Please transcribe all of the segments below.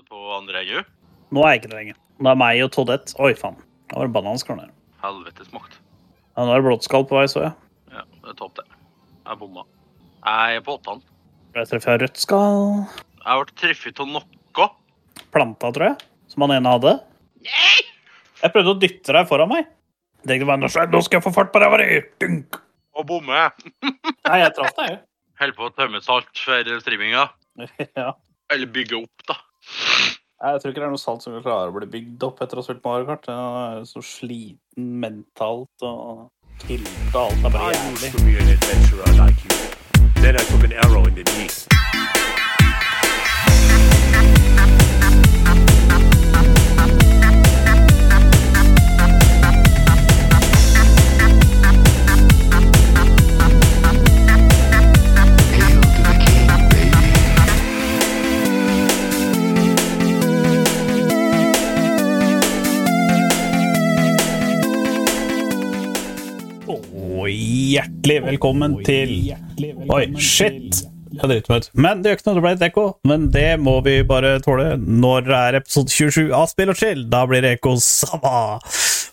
du på andre EU? Nå er jeg ikke det lenger. Det er meg og Toddett. Oi, faen. Det var det bananskall der. Helvetes makt. Ja, nå er det blåttskall på vei, så jeg. Ja, det er topp, det. Jeg bomma. Jeg er på åttene. Ble truffet av rødt skall. Jeg ble truffet av noe. Planta, tror jeg. Som han ene hadde. Nei! Jeg prøvde å dytte deg foran meg. Jeg tenkte bare, nå skal jeg få fart på ræva di! Dunk! Og bomme. Nei, jeg traff deg, jo. Holder på å tømme salt for streaminga. ja. Eller bygge opp, da. Jeg tror ikke det er noe salt som vil klare å bli bygd opp etter å ha spilt Mario Kart. Jeg er så sliten mentalt og tilta alt er bare jævlig. Hjertelig velkommen til Oi, shit! Jeg driter meg ut. Men det gjør ikke noe, det ble et ekko. Men det må vi bare tåle. Når det er episode 27 av Spill og chill, da blir det ekko sama.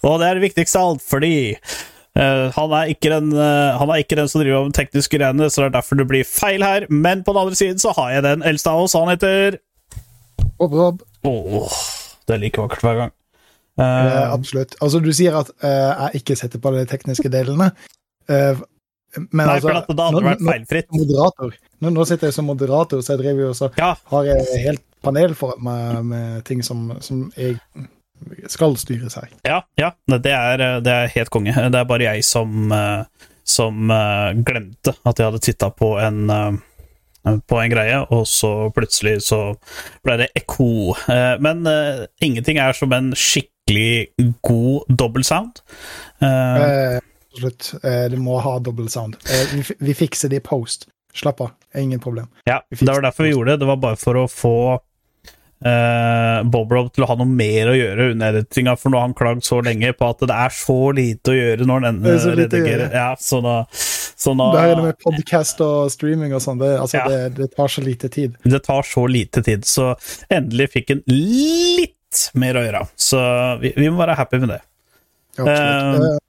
Og det er det viktigste av alt, fordi uh, han, er ikke den, uh, han er ikke den som driver med tekniske greiene, så det er derfor det blir feil her. Men på den andre siden så har jeg den eldste av oss. Han heter Bob, Bob. Oh, det er like vakkert hver gang. Uh, Eh, absolutt. Altså, du sier at jeg ikke setter på de tekniske delene. Eh, men nei, altså, for det hadde nå- vært feilfritt. Moderator. Nå, nå sitter jeg som moderator, så jeg driver jo også Ja, har jeg helt panel foran meg med ting som, som jeg skal styres her. Ja, ja det, er, det er helt konge. Det er bare jeg som, eh, som eh, glemte at jeg hadde titta på en eh, på en greie, og så plutselig så ble det ekko. Eh, Men eh, ingenting er som en skikkelig god dobbeltsound. Eh, Eh, absolutt. Eh, du må ha double sound. Eh, vi, vi fikser det i post. Slapp av. Ingen problem. Ja, det var derfor vi gjorde det. Det var bare for å få uh, Bob Rob til å ha noe mer å gjøre under editinga, for nå har han klagd så lenge på at det er så lite å gjøre når så redigerer. Ja, så da, så da Det med podcast og streaming og sånn. Det, altså, Ja. det, det tar så lite tid. Det tar så lite tid, så endelig fikk han litt mer å gjøre. Så vi, vi må være happy med det. Ja, absolutt. Eh,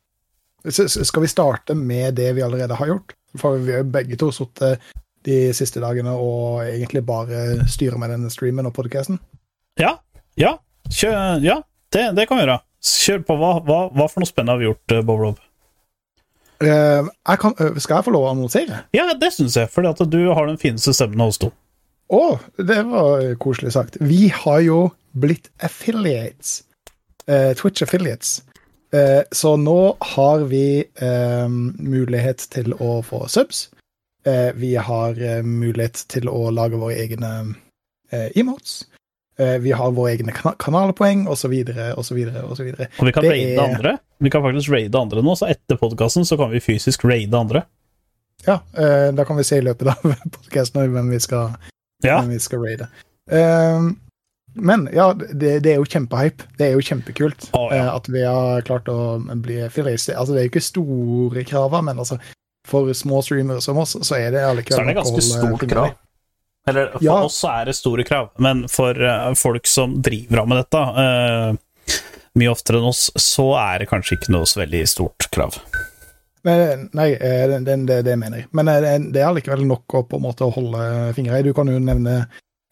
skal vi starte med det vi allerede har gjort? For vi har jo begge to sittet de siste dagene og egentlig bare styrer med denne streamen og podcasten. Ja, ja, kjør, ja det, det kan vi gjøre. Kjør på. Hva, hva, hva for noe spennende har vi gjort, Bob Rob? Uh, jeg kan, skal jeg få lov å annonsere? Ja, det syns jeg, fordi du har den fineste stemmen av oss to. Å, det var koselig sagt. Vi har jo blitt affiliates. Uh, Twitch affiliates. Eh, så nå har vi eh, mulighet til å få subs. Eh, vi har eh, mulighet til å lage våre egne eh, emotes. Eh, vi har våre egne kan kanalpoeng, osv., osv., osv. Og vi kan Det raide er- andre. Vi kan faktisk raide andre nå, så etter podkasten så kan vi fysisk raide andre. Ja, eh, da kan vi se i løpet av podkasten hvem vi skal Ja, hvem vi skal raide. Ehm, men ja, det, det er jo kjempehype. Det er jo kjempekult oh, ja. eh, at vi har klart å bli affiliates. Altså, det er jo ikke store kraver, men altså, for små streamere som oss, så er det allikevel så er det ganske stort krav. Eller for Ja. oss så er det store krav, men for uh, folk som driver av med dette uh, mye oftere enn oss, så er det kanskje ikke noe så veldig stort krav. Nei, det, det, det, mener jeg. Men det er allikevel nok å på en måte holde fingra i. Du kan jo nevne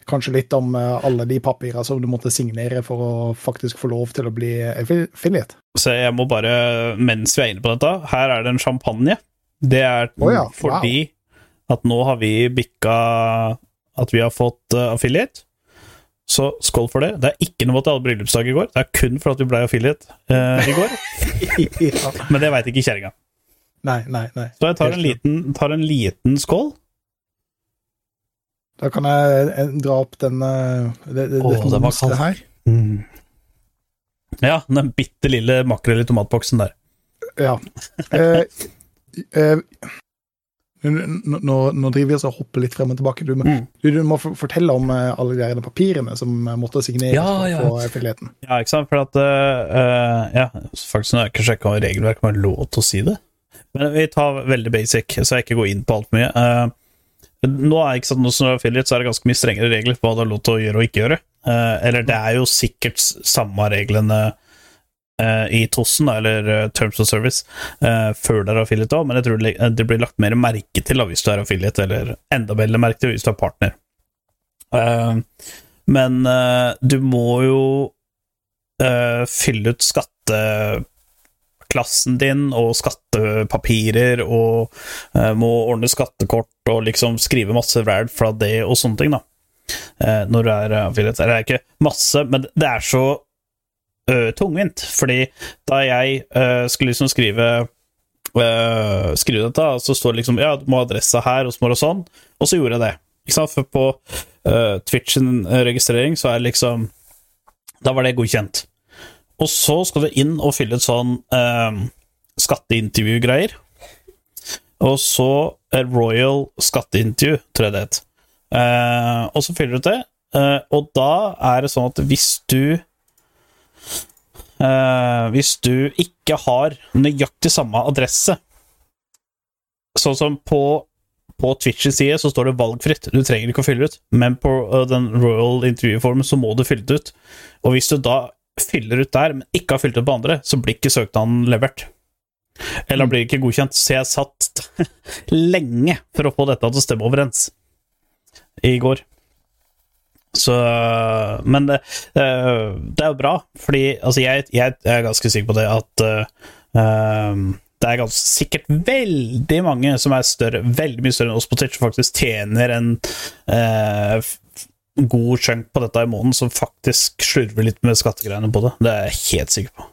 kanskje litt om eh, alle de papirene som du måtte signere for å faktisk få lov til å bli affiliate. Så jeg må bare, mens vi er inne på dette, her er det en champagne. Det er oh ja, wow. fordi at nå har vi bikka at vi har fått eh, affiliate. Så skål for det. Det er ikke noe mot alle bryllupsdag i går. Det er kun for at vi ble affiliate eh, i går. ja. Men det veit ikke kjerringa. Nei, nei, nei. Så jeg tar en, liten, tar en liten skål. Da kan jeg eh, dra opp den eh, det, det, Åh, det det monsteret kaldt. her. Ja, den bitte lille makrell i tomatboksen der. Ja. Eh, eh, nå, nå, driver vi oss og hopper litt frem og tilbake. Du, må- Mm. du, du må fortelle om eh, alle de her papirene som måtte signeres Ja, ja. på affiliaten. Ja, ikke sant? For at eh, Ja, faktisk har jeg ikke sjekka om regelverket har lov til å si det. Men vi tar veldig basic, så jeg ikke går inn på alt mye. Eh, Nå er ikke sant, nå som affiliate, så er det ganske mye strengere regler på hva du har lov til å gjøre og ikke gjøre. Eh, eller det er jo sikkert samme reglene eh, i Tossen, eller uh, Terms of Service, før det er affiliate òg, men jeg tror det, blir lagt mer merke til hvis du er affiliate, eller enda mer merke til hvis du er partner. Men du må jo fylle ut skatteklassen din og skattepapirer og uh, må ordne skattekort og liksom skrive masse ræl fra det og sånne ting, da. Uh, når du er eh, affiliate. Det er ikke masse, men det er så uh, tungvint, fordi da jeg skulle liksom skrive skrive dette, så står det liksom ja, du må ha adressa her, og så må sånn, og så gjorde jeg det. Ikke sant? For på uh, Twitch sin registrering så er det liksom Da var det godkjent. Og så skal du inn og fylle et sånn eh, skatteintervju-greier. Og så et Royal skatteintervju, tror jeg det het. Eh, og så fyller du det, eh, og da er det sånn at hvis du eh, Hvis du ikke har nøyaktig samme adresse Sånn som på, på Twitches side så står det valgfritt, du trenger ikke å fylle ut, men på eh, den Royal intervjuformen så må du fylle det ut. Og hvis du da fyller ut der, men ikke har fylt ut på andre, så blir ikke søknaden levert. Eller blir ikke godkjent. Så jeg satt lenge for å få dette til å stemme overens i går. Så Men det, eh, det er jo bra, fordi altså jeg, jeg er ganske sikker på det at eh, det er ganske sikkert veldig mange som er større, veldig mye større enn oss på Twitch, som faktisk tjener en f- god chunk på dette i måneden, som faktisk slurver litt med skattegreiene på det. Det er jeg helt sikker på.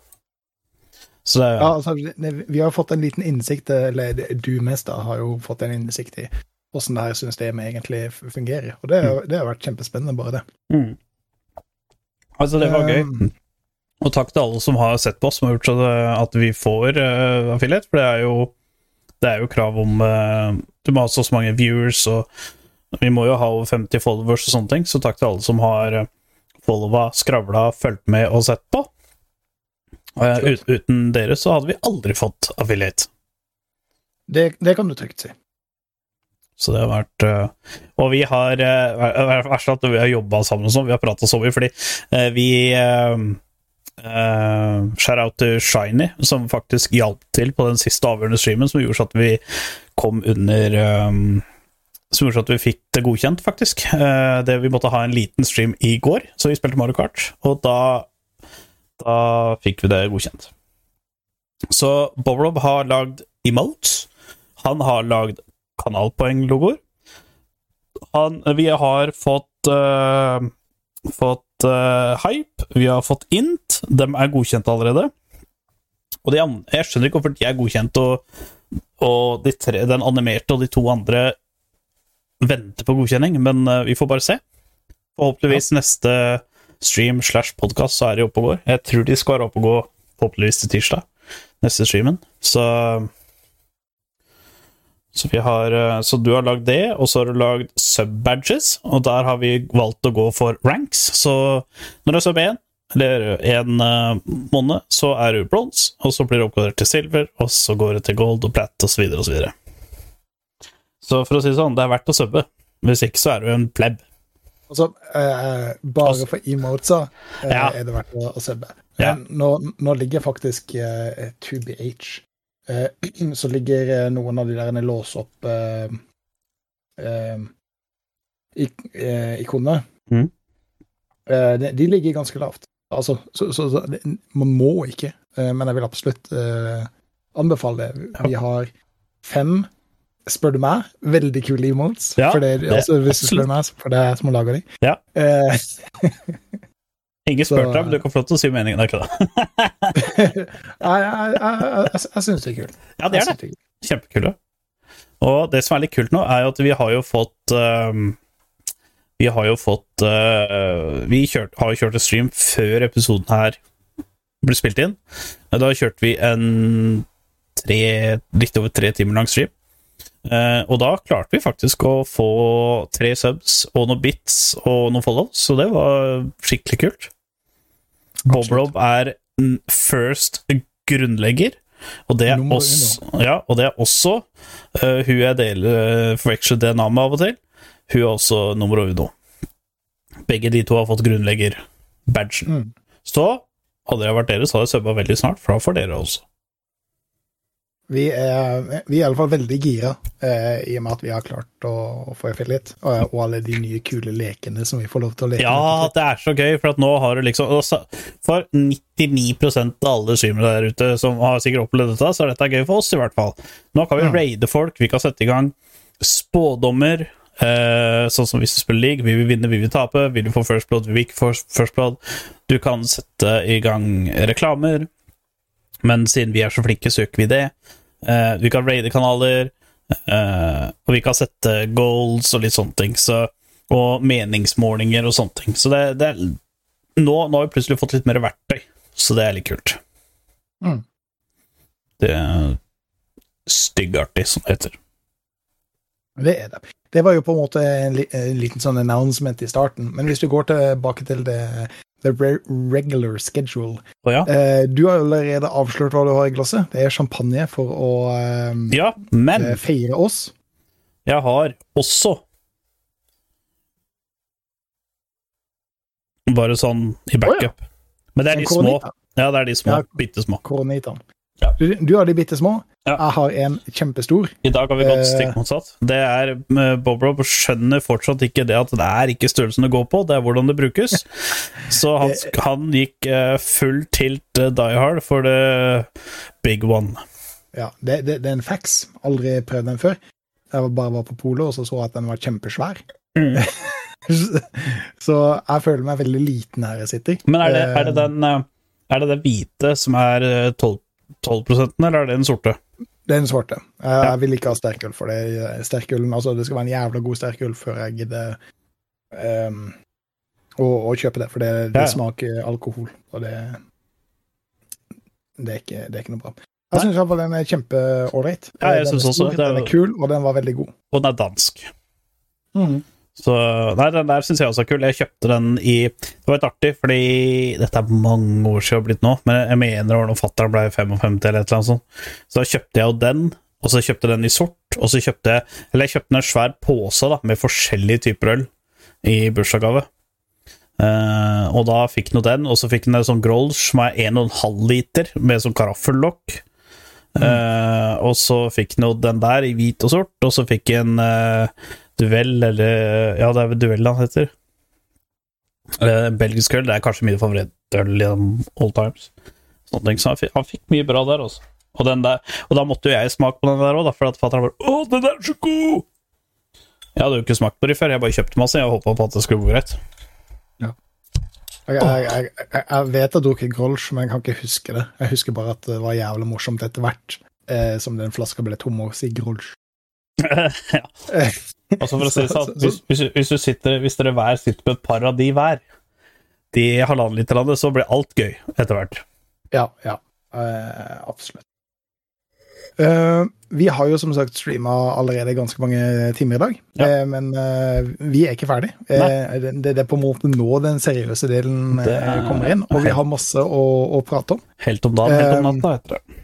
Så det ja. Ja, altså, vi har fått en liten innsikt, eller du mest da, har jo fått en innsikt i hvordan det her systemet egentlig fungerer. Og det, har- det har vært kjempespennende, bare det. Mm. Altså, det var gøy. Um, Og takk til alle som har sett på oss, som har gjort så at vi får uh, affiliate, for det er jo det er jo krav om uh, Du må ha så mange viewers, og vi må jo ha over 50 followers og sånne ting, så takk til alle som har uh, followa, skravla, fulgt med og sett på. Eh, Klart. uten dere så hadde vi aldri fått affiliate. det, det kan du trygt si. Så det har vært øh, Og vi har vær- Verst at vi har jobba sammen og sånn, vi har prata så mye, fordi vi øh, øh, Shout out til Shiny, som faktisk hjalp til på den siste avgjørende streamen, som gjorde så at vi kom under øh, Som gjorde at vi fikk det godkjent, faktisk. Eh, det Vi måtte ha en liten stream i går, så vi spilte Mario Kart, og da Da fikk vi det godkjent. Så Bobrob har lagd emotes. Han har lagd kanalpoeng-logoer. Vi har fått uh, fått uh, hype, vi har fått int, De er godkjent allerede. Og de jeg skjønner ikke hvorfor de er godkjent, og, og de tre, den animerte og de to andre venter på godkjenning, men eh, vi får bare se. Forhåpentligvis neste stream slash podkast så er de oppe og går. Jeg tror de skal være oppe og gå forhåpentligvis til tirsdag, neste streamen. Så så, vi har, eh, så du har lagd det, og så har du lagd sub-badges, og der har vi valgt å gå for ranks. Så når du er sub 1, eller en uh, måned, så er du bronse, og så blir du oppgradert til silver, og så går det til gold og plat, videre og så for å si det sånn, det er verdt å subbe. Hvis ikke så er du en pleb. Altså, eh, bare Altså- for emotesa eh, Ja. er det verdt å, å subbe. Ja. Nå, nå ligger faktisk eh, 2BH eh, Så ligger eh, noen av de der lås opp eh, ik ikonene. Mm. Eh, de, de ligger ganske lavt. Altså, så, så, så det, man må ikke, men jeg vil absolutt eh, anbefale det. Vi har fem, spør du meg, veldig kule emotes. Ja, for det, altså, hvis du spør meg, så- er jeg som har laga de. Ja. Eh, Ingen Så- spurte deg, men du kan få lov til å si meningen. Er ikke det. jeg jeg, jeg, jeg, jeg syns det er kult. Ja, det er det. det. Kjempekule. Og det som er litt kult nå, er jo at vi har jo fått um, Vi har jo fått uh, Vi kjørt, har jo kjørt en stream før episoden her ble spilt inn. Da kjørte vi en tre, litt over tre timer lang stream. Eh, og da klarte vi faktisk å få tre subs og noen bits og noen follows, så det var skikkelig kult. Bobrob er first grunnlegger, Og det er også, ja, og det er også uh, hun jeg deler uh, forveksler DNA med av og til. Hun er også nummer uno. Begge de to har fått grunnlegger-badgen. Mm. Så hadde jeg vært dere, så hadde jeg subba veldig snart, for da får dere også. Vi er, vi er i alle fall veldig gira, eh, i og med at vi har klart å, å få affiliate, og, og alle de nye kule lekene som vi får lov til å leke Ja, det er så gøy, for at nå har du liksom For 99% av alle streamere der ute som har sikkert opplevd dette, så er dette gøy for oss, i hvert fall. Nå kan vi ja. raide folk, vi kan sette i gang spådommer. Eh, sånn som hvis du spiller league, vi vil vinne, vi vil vi tape, vil du få first blood, vi vil ikke få first blood. Du kan sette i gang reklamer, men siden vi er så flinke, søker vi det. Uh, vi kan raide kanaler, uh, og vi kan sette goals og litt sånne ting. Så, og meningsmålinger og sånne ting. Så det, det er nå, nå har vi plutselig fått litt mer verktøy, så det er litt kult. Mm. Det er styggartig, som det heter. Det er det. Det var jo på en måte en, liten sånn announcement i starten, men hvis du går tilbake til det the regular schedule oh, ja? eh, Du har allerede avslørt hva du har i glasset. Det er champagne for å eh, Ja, men eh, feire oss. jeg har også Bare sånn i backup. Men det er de små. Ja, det er de små. Ja. Bitte små. Koronitaen. Ja. Du, du har de bitte små. Ja. Jeg har en kjempestor. I dag har vi gått Eh. stikk motsatt. Det er eh, Bob Rob skjønner fortsatt ikke det at det er ikke størrelsen det går på, det er hvordan det brukes. Så han, han gikk eh, full tilt die hard for the big one. Ja, det, det, det er en fax. Aldri prøvd den før. Jeg bare var på polet og så så at den var kjempesvær. Mm. så jeg føler meg veldig liten her jeg sitter. Men er det, er det den Er det den hvite som er eh, 12, 12 eller er det den sorte? Det er den svarte. Jeg, vil ikke ha sterkøl for det. Sterkølen, altså Det skal være en jævla god sterkøl før jeg gidder um, å, å kjøpe det, for det, det Ja. smaker alkohol. Og det det er, ikke, det er ikke noe bra. Jeg syns iallfall den er kjempeålreit. Ja, jeg Den er også stor, Den er kul, og den var veldig god. Og den er dansk. Så Nei, den der syns jeg også er kul. Jeg kjøpte den i Det var litt artig, fordi dette er mange år siden blitt nå, men jeg mener det var da fatter'n ble 55 eller et eller annet sånt. Så da kjøpte jeg jo den, og så kjøpte jeg den i sort, og så kjøpte jeg Eller jeg kjøpte en svær pose da, med forskjellige typer øl i bursdagsgave. Uh, og da fikk den jo den, og så fikk den en sånn Grolsch som er 1,5 liter, med sånn karaffellokk. Eh, og så fikk den jo den der i hvit og sort, og så fikk den eh, Duell, eller Ja, det er vel Duell han heter. Eh, belgisk øl det er kanskje min favorittøl gjennom all times. Sånne ting. Så han fikk, han fikk mye bra der, altså. Og, den der, og da måtte jo jeg smake på den der òg, for at fatter'n bare 'Å, den er så god!' Jeg hadde jo ikke smakt på det før, jeg bare kjøpte masse. Jeg håpa på at det skulle gå greit. Ja. jeg, jeg, jeg, jeg vet jeg har drukket Grolsch, men jeg kan ikke huske det. Jeg husker bare at det var jævlig morsomt etter hvert eh, som den flaska ble tom, og si Grolsch. ja. Altså for å si det sånn, hvis, hvis, hvis, du sitter, hvis dere hver sitter på et par av de hver, de halvannenliterne, så blir alt gøy etter hvert. Ja, ja. Uh, absolutt. Uh, vi har jo som sagt streama allerede ganske mange timer i dag, Ja. uh, men vi er ikke ferdig. Det, det er på en måte nå den seriøse delen er- kommer inn, og vi har masse å, å prate om. Helt om dagen, helt om natta, heter det.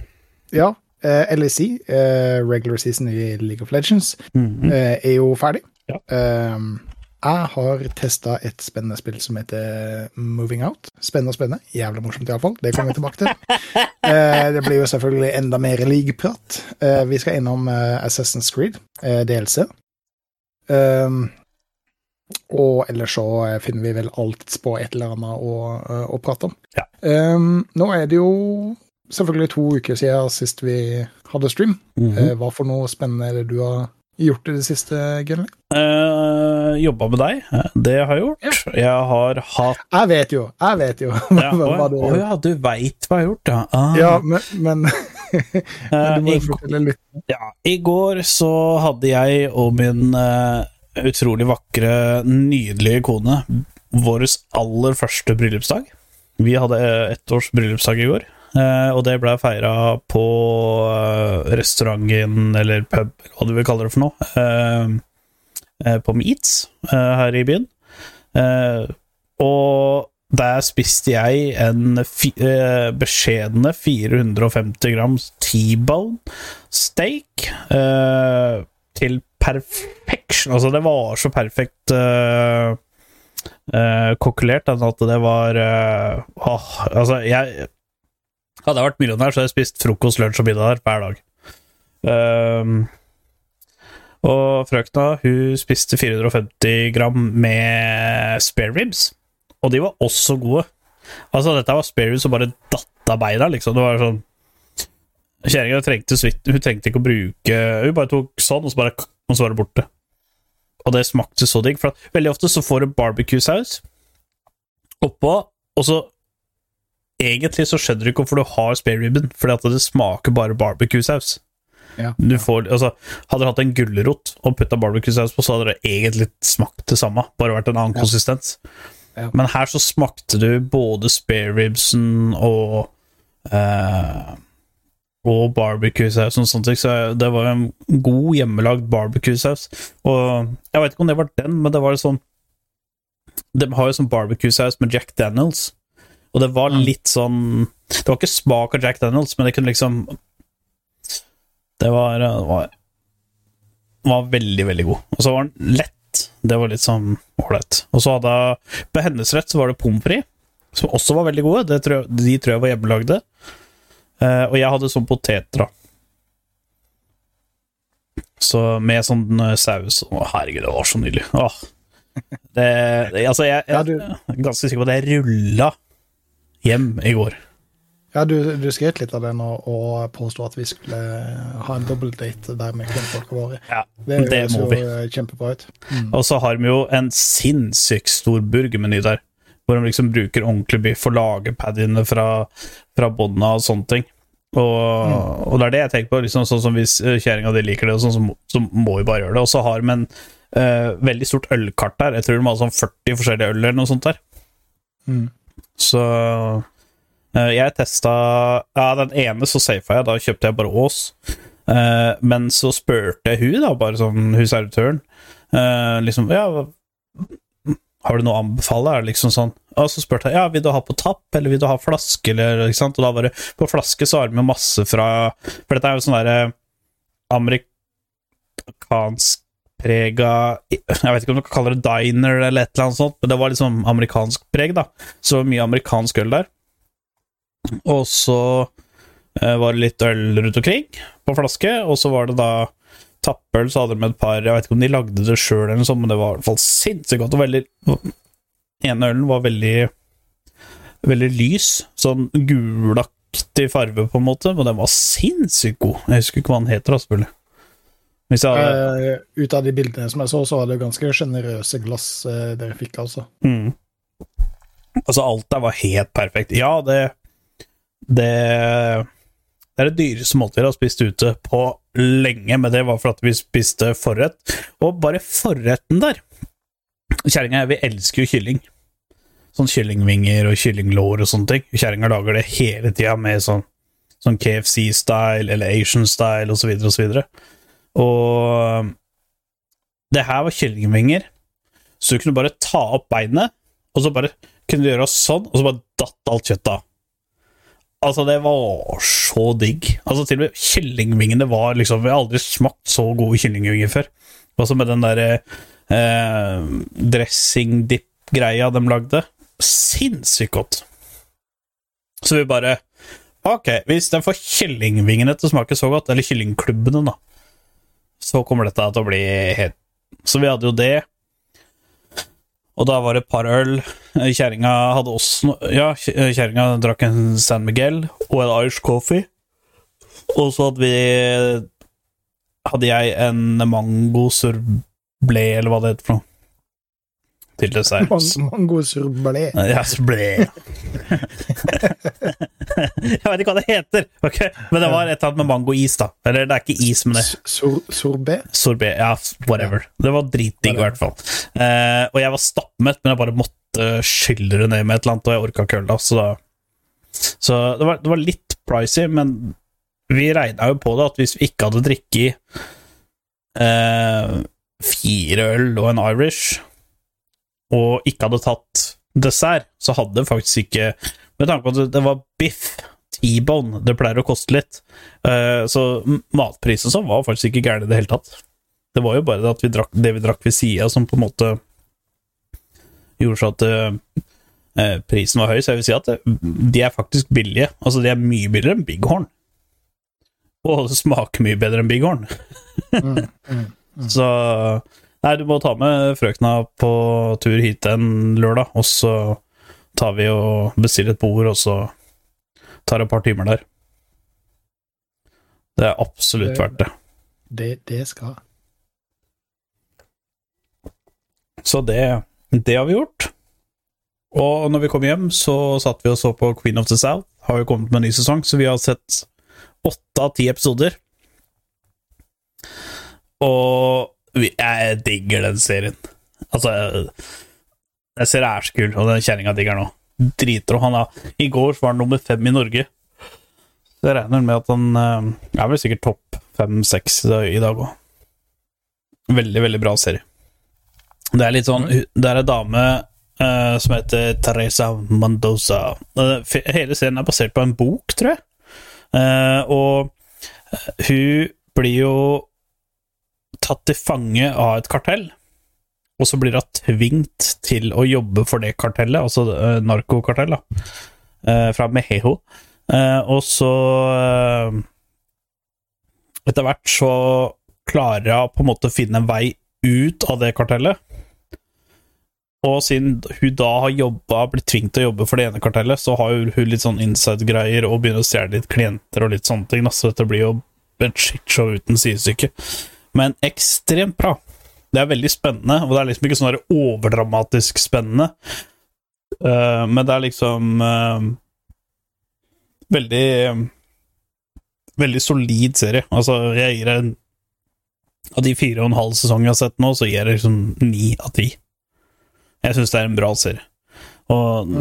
Ja, eh, LEC, eh, regular season i League of Legends, Mhm. eh, er jo ferdig. Ja. Um, jeg har testa et spennende spill som heter Moving Out. Spennende og spennende. Jævlig morsomt, iallfall. Det kommer vi tilbake til. Det blir jo selvfølgelig enda mer league-prat. Vi skal innom Assassin's Creed, DLC. Og ellers så finner vi vel alt på et eller annet å, å prate om. Ja. Nå er det jo selvfølgelig to uker siden sist vi hadde stream. Mhm. Eh, hva for noe spennende er det du har gjort i det siste, Gunley? Eh, jobba med deg, eh, det har jeg gjort. Jeg har hatt Jeg vet jo, jeg vet jo ja, hva du har gjort. å ja, du veit hva jeg har gjort, ja. Ah. Ja, men, men du må i, jo fortelle litt. ja. I går så hadde jeg og min uh, utrolig vakre, nydelige kone vår aller første bryllupsdag. Vi hadde ettårs års bryllupsdag i går, og det ble feira på eh, restauranten, eller pub, hva du vil kalle det for noe, eh, eh, på Meats eh, her i byen. Eh, og der spiste jeg en fi, eh, beskjedne 450 grams T-bone steak eh, til perfection. Altså, det var så perfekt eh, eh, kokkelert at det var eh, åh, Altså, jeg Hadde jeg vært millionær, så hadde jeg spist frokost, lunsj og middag der hver dag. Um, og frøkna hun spiste 450 gram med spare ribs, og de var også gode. Altså, dette var spare ribs som bare datt av beina, liksom. Det var sånn Kjerringa trengte så Hun trengte ikke å bruke Hun bare tok sånn, og så bare og så var det borte. Og det smakte så digg, for veldig ofte så får du barbecue-saus oppå, og så Egentlig så skjønner du ikke hvorfor du har spare ribben, fordi at det smaker bare barbecue-saus. Ja. Altså, hadde du hatt en gulrot og putta barbecue-saus på, så hadde det egentlig smakt det samme, bare vært en annen Ja. konsistens. Ja. Men her så smakte du både spare ribsen og eh, og barbecue-saus og sånt, så det var en god hjemmelagd barbecue-saus. Og jeg vet ikke om det var den, men det var sånn De har jo sånn barbecue-saus med Jack Daniels, og det var litt sånn Det var ikke smak av Jack Daniels, men det kunne liksom Det var, det var, var veldig, veldig god. Og så var den lett. Det var litt sånn ålreit. Og så hadde jeg På hennes rett så var det pommes frites, som også var veldig gode. Det tror jeg, de tror jeg var hjemmelagde. Eh, og jeg hadde sånn poteter, da. Så med sånn eh, saus Å, herregud, det var så nydelig. Åh. Det, det, altså, jeg, jeg, er ganske sikker på at jeg rulla hjem i går. Ja, du, du skrøt litt av det nå og påsto at vi skulle ha en dobbeltdate der med kvinnfolka våre. Ja, Det, det må vi. kjempebra ut. Og så har vi jo en sinnssykt stor burgermeny der, hvor de liksom bruker ordentlig biff og lager paddiene fra, fra bånda og sånne ting. Og, og det er det jeg tenker på. Liksom, sånn som Hvis eh, kjerringa di liker det, sånn, så, må- så må vi bare gjøre det. Og så har vi en uh, veldig stort ølkart der. Jeg tror de har sånn 40 forskjellige øl eller noe sånt der. Mm. Så eh, jeg testa Ja, den ene så safa jeg, da kjøpte jeg bare Ås. Eh, men så spurte jeg hun da, bare sånn hun servitøren, liksom Ja, har du noe å anbefale? Er det liksom sånn Og så spurte jeg ja, vil du ha på tapp, eller vil du ha flaske, eller ikke sant? Og da var det På flaske så har de masse fra For dette er jo sånn derre amerikansk prega Jeg vet ikke om du kan kalle det diner eller et eller annet sånt, men det var liksom amerikansk preg, da. Så mye amerikansk øl der. Og så eh, var det litt øl rundt omkring på flaske, og så var det da tappøl, så hadde de et par Jeg vet ikke om de lagde det sjøl, eller noe sånt, men det var i hvert fall sinnssykt godt. Og veldig ene ølen var veldig veldig lys, sånn gulaktig farge, på en måte, men den var sinnssykt god. Jeg husker ikke hva den heter, selvfølgelig. Eh, ut av de bildene som jeg så, så var det ganske sjenerøse glass uh, dere fikk, altså. Mm. Altså, alt der var helt perfekt. Ja, det Det, det er det dyreste måltidet jeg har spist ute på lenge, men det var for at vi spiste forrett. Og bare forretten der Kjerringa og jeg, vi elsker jo kylling. Sånn kyllingvinger og kyllinglår og sånne ting. Kjerringa lager det hele tida med sånn, sånn KFC-style eller Asian-style osv. osv. Og det her var kyllingvinger, så du kunne bare ta opp beinet, og så bare kunne du gjøre sånn, og så bare datt alt kjøttet av. Altså, det var så digg. Altså, til og med kyllingvingene var liksom Jeg har aldri smakt så gode kyllingvinger før. Også med den derre eh, dressing-dip-greia de lagde. Sinnssykt godt. Så vi bare Ok, hvis den får kyllingvingene til å smake så godt, eller kyllingklubbene, da, så kommer dette til å bli helt Så vi hadde jo det. Og da var det et par øl. Kjerringa hadde også Ja, kjerringa drakk en San Miguel og en Irish coffee. Og så hadde vi Hadde jeg en mango sorbet, eller hva det heter for noe. Til dessert. Mangosurblé. Ja, sorbet. jeg vet ikke hva det heter, okay? men det var et eller annet med mangois, da. Eller det er ikke is, men det Sorbé? sorbet? Sorbet, ja, whatever. Det var dritdigg, i hvert fall. Uh, og jeg var stappmett, men jeg bare måtte skylle det ned med et eller annet, og jeg orka ikke øl da, så da Så det var, det var litt pricy, men vi regna jo på det at hvis vi ikke hadde drukket eh, fire øl og en Irish, og ikke hadde tatt dessert, så hadde faktisk ikke Med tanke på at det var biff, T-bone, det pleier å koste litt, eh, så matprisen sånn var faktisk ikke gæren i det hele tatt. Det var jo bare det at vi drakk, det vi drakk ved sida, som på en måte gjorde så at eh, eh, prisen var høy. Så jeg vil si at de er faktisk billige. Altså, de er mye billigere enn Bighorn. Og det smaker mye bedre enn Bighorn. Så Nei, du må ta med frøkna på tur hit en lørdag, og så tar vi og bestiller et bord, og så tar det et par timer der. Det er absolutt Det- verdt det. Det, det skal. Så det, det har vi gjort. Og når vi kom hjem, så satt vi og så på Queen of the South. Har jo kommet med en ny sesong, så vi har sett åtte av ti episoder. Og jeg digger den serien. Altså Jeg ser det er så kul, og den kjerringa digger den òg. Om han er, I går var han nummer fem i Norge. Så jeg regner med at han eh, er vel sikkert topp fem-seks i dag òg. Veldig, veldig bra serie. Det er litt sånn Det er ei dame uh, som heter Teresa Mendoza. Eh, hele serien er basert på en bok, tror jeg. Uh, og eh, hun blir jo tatt til fange av et kartell. Og så blir hun tvingt til å jobbe for det kartellet, altså uh, narkokartell, da, eh, fra Meheho. Uh, og så eh, Etter hvert så klarer hun på en måte å finne en vei ut av det kartellet. Og siden hun da har jobba, blitt tvunget til å jobbe for det ene kartellet, så har hun litt sånn inside-greier og begynner å stjele litt klienter og litt sånne ting. Så dette blir jo et shitshow uten sidestykke. Men ekstremt bra. Det er veldig spennende, og det er liksom ikke sånn overdramatisk spennende. Uh, men det er liksom uh, veldig Veldig solid serie. Altså, jeg gir en Av de fire og en halv sesong jeg har sett nå, så gir jeg liksom ni av ti. Jeg syns det er en bra serie. Og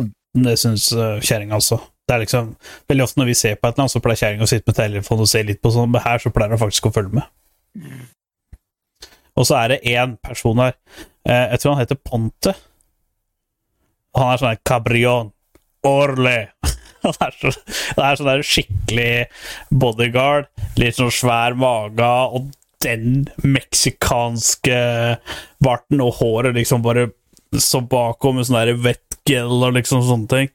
det syns uh, kjerringa også. Det er liksom Veldig ofte når vi ser på et eller annet, så pleier kjerringa å sitte med telefonen og se litt på sånn, men her så pleier hun faktisk å følge med. Og så er det én person her. Eh, jeg tror han heter Ponte. Han er sånn her Cabrion. Orle. Han er, sånn der skikkelig bodyguard. Litt sånn svær mage, og den meksikanske barten og håret liksom bare så bakom med sånn der wetgel og liksom sånne ting.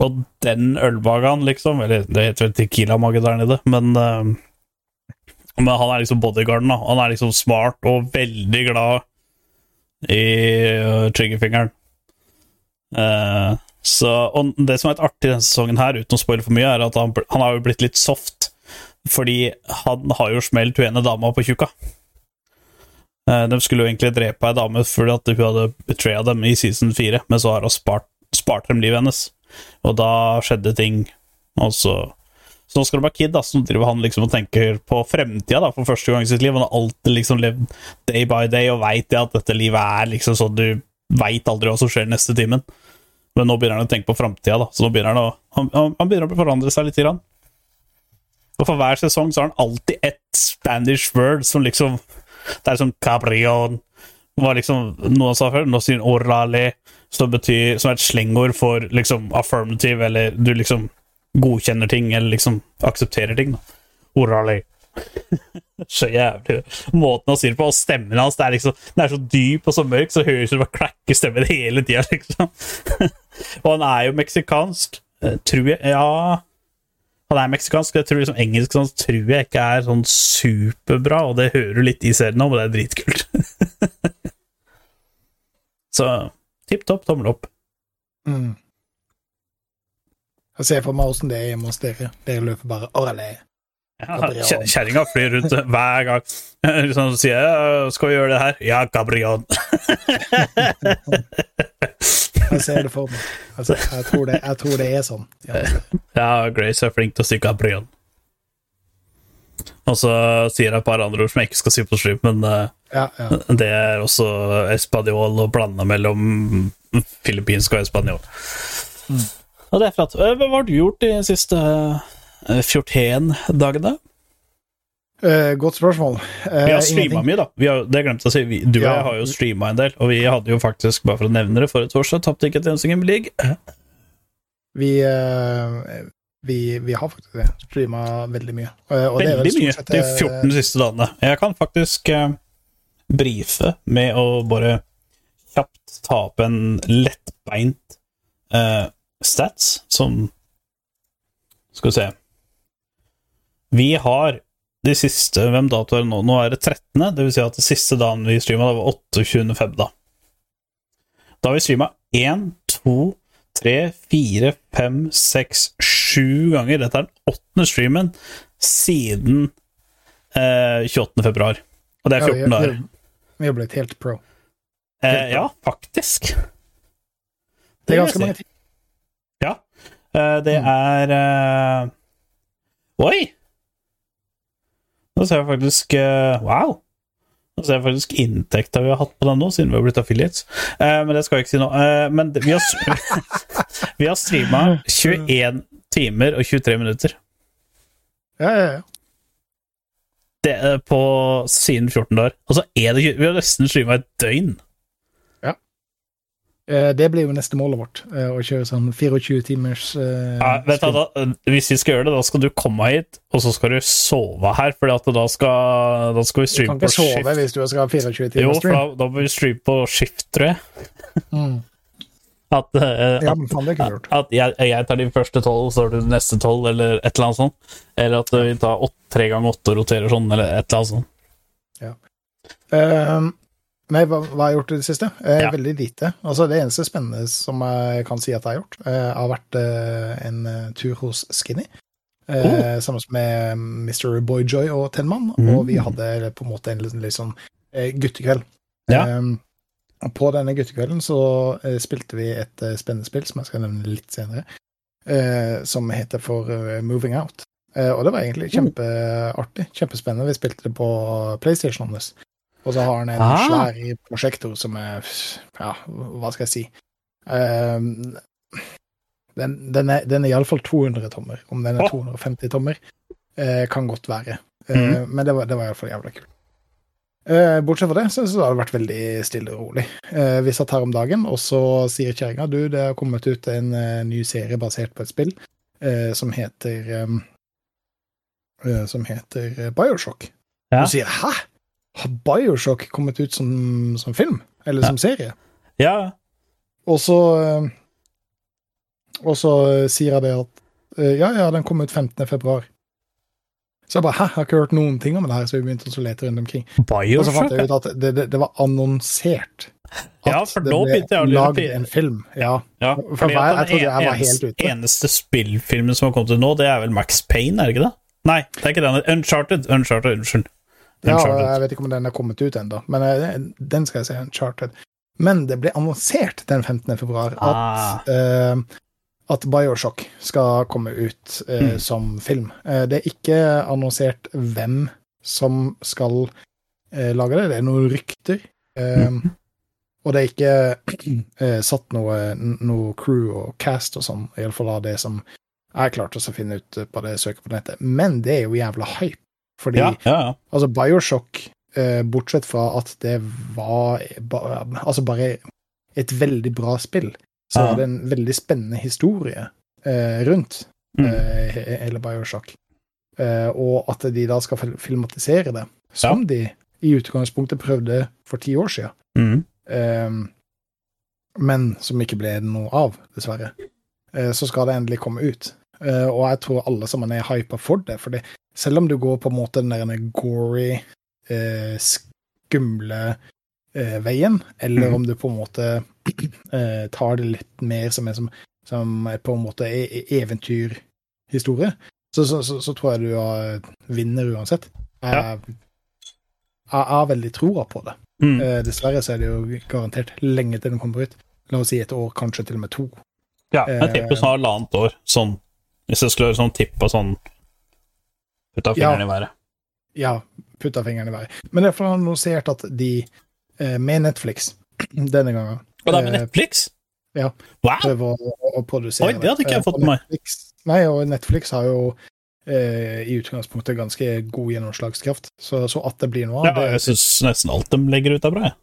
Og den ølbagaen, liksom Eller det heter vel Tequila-mage der nede, men eh, Men han er liksom bodyguarden, da. Han er liksom smart og veldig glad i uh, triggerfingeren. Eh, så, og det som er litt artig denne sesongen her, uten å spoile for mye, er at han, han har jo blitt litt soft. Fordi han har jo smelt hun ene dama på tjukka. Eh, de skulle jo egentlig drepe ei dame fordi at hun hadde betraya dem i season 4, men så har hun spart, spart dem livet hennes. Og da skjedde ting, og så Så nå skal det være Kid, da, nå driver han liksom og tenker på fremtida da, for første gang i sitt liv. Han har alltid liksom levd day by day og veit at dette livet er liksom sånn du veit aldri hva som skjer neste timen. Men nå begynner han å tenke på framtida, da. Så nå begynner han å han, han begynner å forandre seg litt. Grann. Og for hver sesong så har han alltid ett Spanish word som liksom Det er som cabrion var liksom noe han sa før. Nå sier orale, som betyr Som er et slengord for liksom affirmative, eller du liksom godkjenner ting, eller liksom aksepterer ting. da. Så jævlig Måten han sier det på, og stemmen hans, det er liksom Den er så dyp og så mørk, så høres det bare klakke stemmen hele tida, liksom. og han er jo meksikansk, eh, tror jeg. Ja Han er meksikansk, jeg tror liksom engelsk sånn, tror jeg ikke er sånn superbra, og det hører du litt i serien nå, men det er dritkult. så tipp topp, tommel opp. Mm. Jeg ser for meg åssen det er hjemme hos dere. Dere løper bare orale. Ja, Kjerringa flyr rundt hver gang. Så sier jeg, 'Skal vi gjøre det her?' Ja, Gabriel. Jeg ser det for meg. Altså, jeg, tror det, jeg tror det er sånn. Ja. Ja, Grace er flink til å si Gabriel. Og så sier jeg et par andre ord som jeg ikke skal si på stream, men eh, Ja, ja. det er også espanjol og blanda mellom filippinsk og espanjol. Og det er for at, Hva har du gjort de siste eh, 14 dagene? Uh, godt spørsmål. Uh, Vi har streama mye, da. Vi har, det glemte jeg å si. Vi, du og Ja. jeg har jo streama en del, og vi hadde jo faktisk, bare for å nevne det, forrige torsdag tapte ikke et eneste Game League. Vi, uh, vi, vi har faktisk det. Streama veldig mye. Er vel Veldig mye sett, de eh, 14 siste dagene. Jeg kan faktisk brife med å bare kjapt ta opp en lettbeint stats som Skal vi se Vi har de siste Hvem dato er det nå? Nå er det 13., det vil si at det siste dagen vi streama, var 28. feb, da. Da vi streama 1, 2, 3, 4, 5, 6, 7 ganger. Dette er den åttende streamen siden eh, 28. februar. Og det er 14 dager. Vi har blitt helt pro. Eh, ja, faktisk. Det er ganske mange ting. Eh, det er eh, Oi! Nå ser jeg faktisk eh, Wow! Nå ser jeg faktisk inntekta vi har hatt på den nå, siden vi har blitt affiliates. Men det skal jeg ikke si nå. Men vi har, vi har streama 21 timer og 23 minutter. Ja, ja, ja. Det på siden 14 dager. Og så er det Vi har nesten streama et døgn. Eh, Det blir jo neste målet vårt, eh, å kjøre sånn 24 timers eh, Ja, hvis vi skal gjøre det, da skal du komme hit, og så skal du sove her, for da skal, da skal vi Du kan ikke på sove skift. hvis du skal ha 24 Jo, timers for stream. da, da må vi streame på skift, tror jeg. Mm. At, uh, Ja, at, men faen, det kunne du at jeg, jeg tar de første tolv, så tar du de neste tolv, eller et eller annet sånt. Eller at vi tar åtte, tre ganger åtte og roterer sånn, eller et eller annet sånt. Eh, nei, hva, hva har jeg gjort i det siste? Eh, Ja. Veldig lite. Altså, det eneste spennende som jeg kan si at jeg har gjort, eh, har vært eh, en eh, tur hos Skinny. Eh, Sammen med Mr. Boyjoy og Tenman, Mm. og vi hadde på en måte en sånn eh, guttekveld. Ja. Eh, på denne guttekvelden så spilte vi et spennende spill som jeg skal nevne litt senere, eh, som heter for Moving Out. Eh, og det var egentlig kjempeartig. Kjempespennende. Vi spilte det på PlayStation hans. Og så har han en Ah. svær prosjektor som er Ja, hva skal jeg si? Um, den, den er, den er iallfall 200 tommer. Om den er 250 tommer, uh, kan godt være. Uh, mm. Men det var, det var iallfall jævla kult. Uh, bortsett fra det, så, så har det vært veldig stille og rolig. Vi satt her om dagen, og så sier kjerringa du, det har kommet ut en ny serie basert på et spill som heter um, Som heter Bioshock. Ja. Du sier 'hæ? Har Bioshock kommet ut som, som film? Eller som serie?' Ja, Og så eh, Og så eh, sier jeg det at eh, ja, ja, den kom ut 15. februar. Så jeg bare 'hæ, jeg har ikke hørt noen ting om det her', så vi begynte å lete rundt omkring. Og så fant jeg ut at det, det, det var annonsert at Ja, for det ble lagd en film. Ja. Ja, For jeg- jeg trodde jeg var helt ute. eneste spillfilmen som har kommet ut nå, det er vel Max Payne, er det ikke det? Nei, det er ikke den. Uncharted. Uncharted, Unnskyld. Ja, jeg vet ikke om den er kommet ut ennå, men eh, den skal jeg se, Uncharted. Men det ble annonsert den 15. februar at, Ah. uh, at Bioshock skal komme ut uh, Mm. som film. Uh, det er ikke annonsert hvem som skal lage det, det er noen rykter. Mhm. Og det er ikke satt noe, noe crew og cast og sånn, iallfall av det som jeg klarte å finne ut på det søket på nettet. Men det er jo jævla hype. Fordi Ja, ja, ja. altså Bioshock, eh, bortsett fra at det var ba, altså bare et veldig bra spill, så er det en veldig spennende historie eh, rundt Mm. eh, hele Bioshock. Eh, og at de da skal filmatisere det, som de i utgangspunktet prøvde for ti år siden. Mm. Eh, men som ikke ble noe av, dessverre. Eh, så skal det endelig komme ut. Uh, og jeg tror alle sammen er hypa for det. For selv om du går på en måte den der gory, eh, skumle eh, veien, eller mm. om du på en måte eh, tar det litt mer som en, som, som er på en måte e e- eventyrhistorie, så, så, så, så tror jeg du har, vinner uansett. Jeg, Ja. jeg har veldig troa på det. Mm. Eh, dessverre så er det jo garantert lenge til den kommer ut. La oss si et år, kanskje til og med to. Ja, jeg tipper sånn halvannet år. Sånn, hvis jeg skulle gjøre sånn tipp og sånn Putta fingeren Ja. i været. Ja, putta fingeren i været. Men det er for annonsert at de, eh, med Netflix denne gangen, Og det er med eh, Netflix? ja. Wow! prøver å, å produsere Oi, det hadde ikke jeg Eh, fått med meg. Nei, og Netflix har jo eh, i utgangspunktet ganske god gjennomslagskraft. Så, så at det blir noe Ja, av det jeg syns nesten alt de legger ut, er bra. jeg.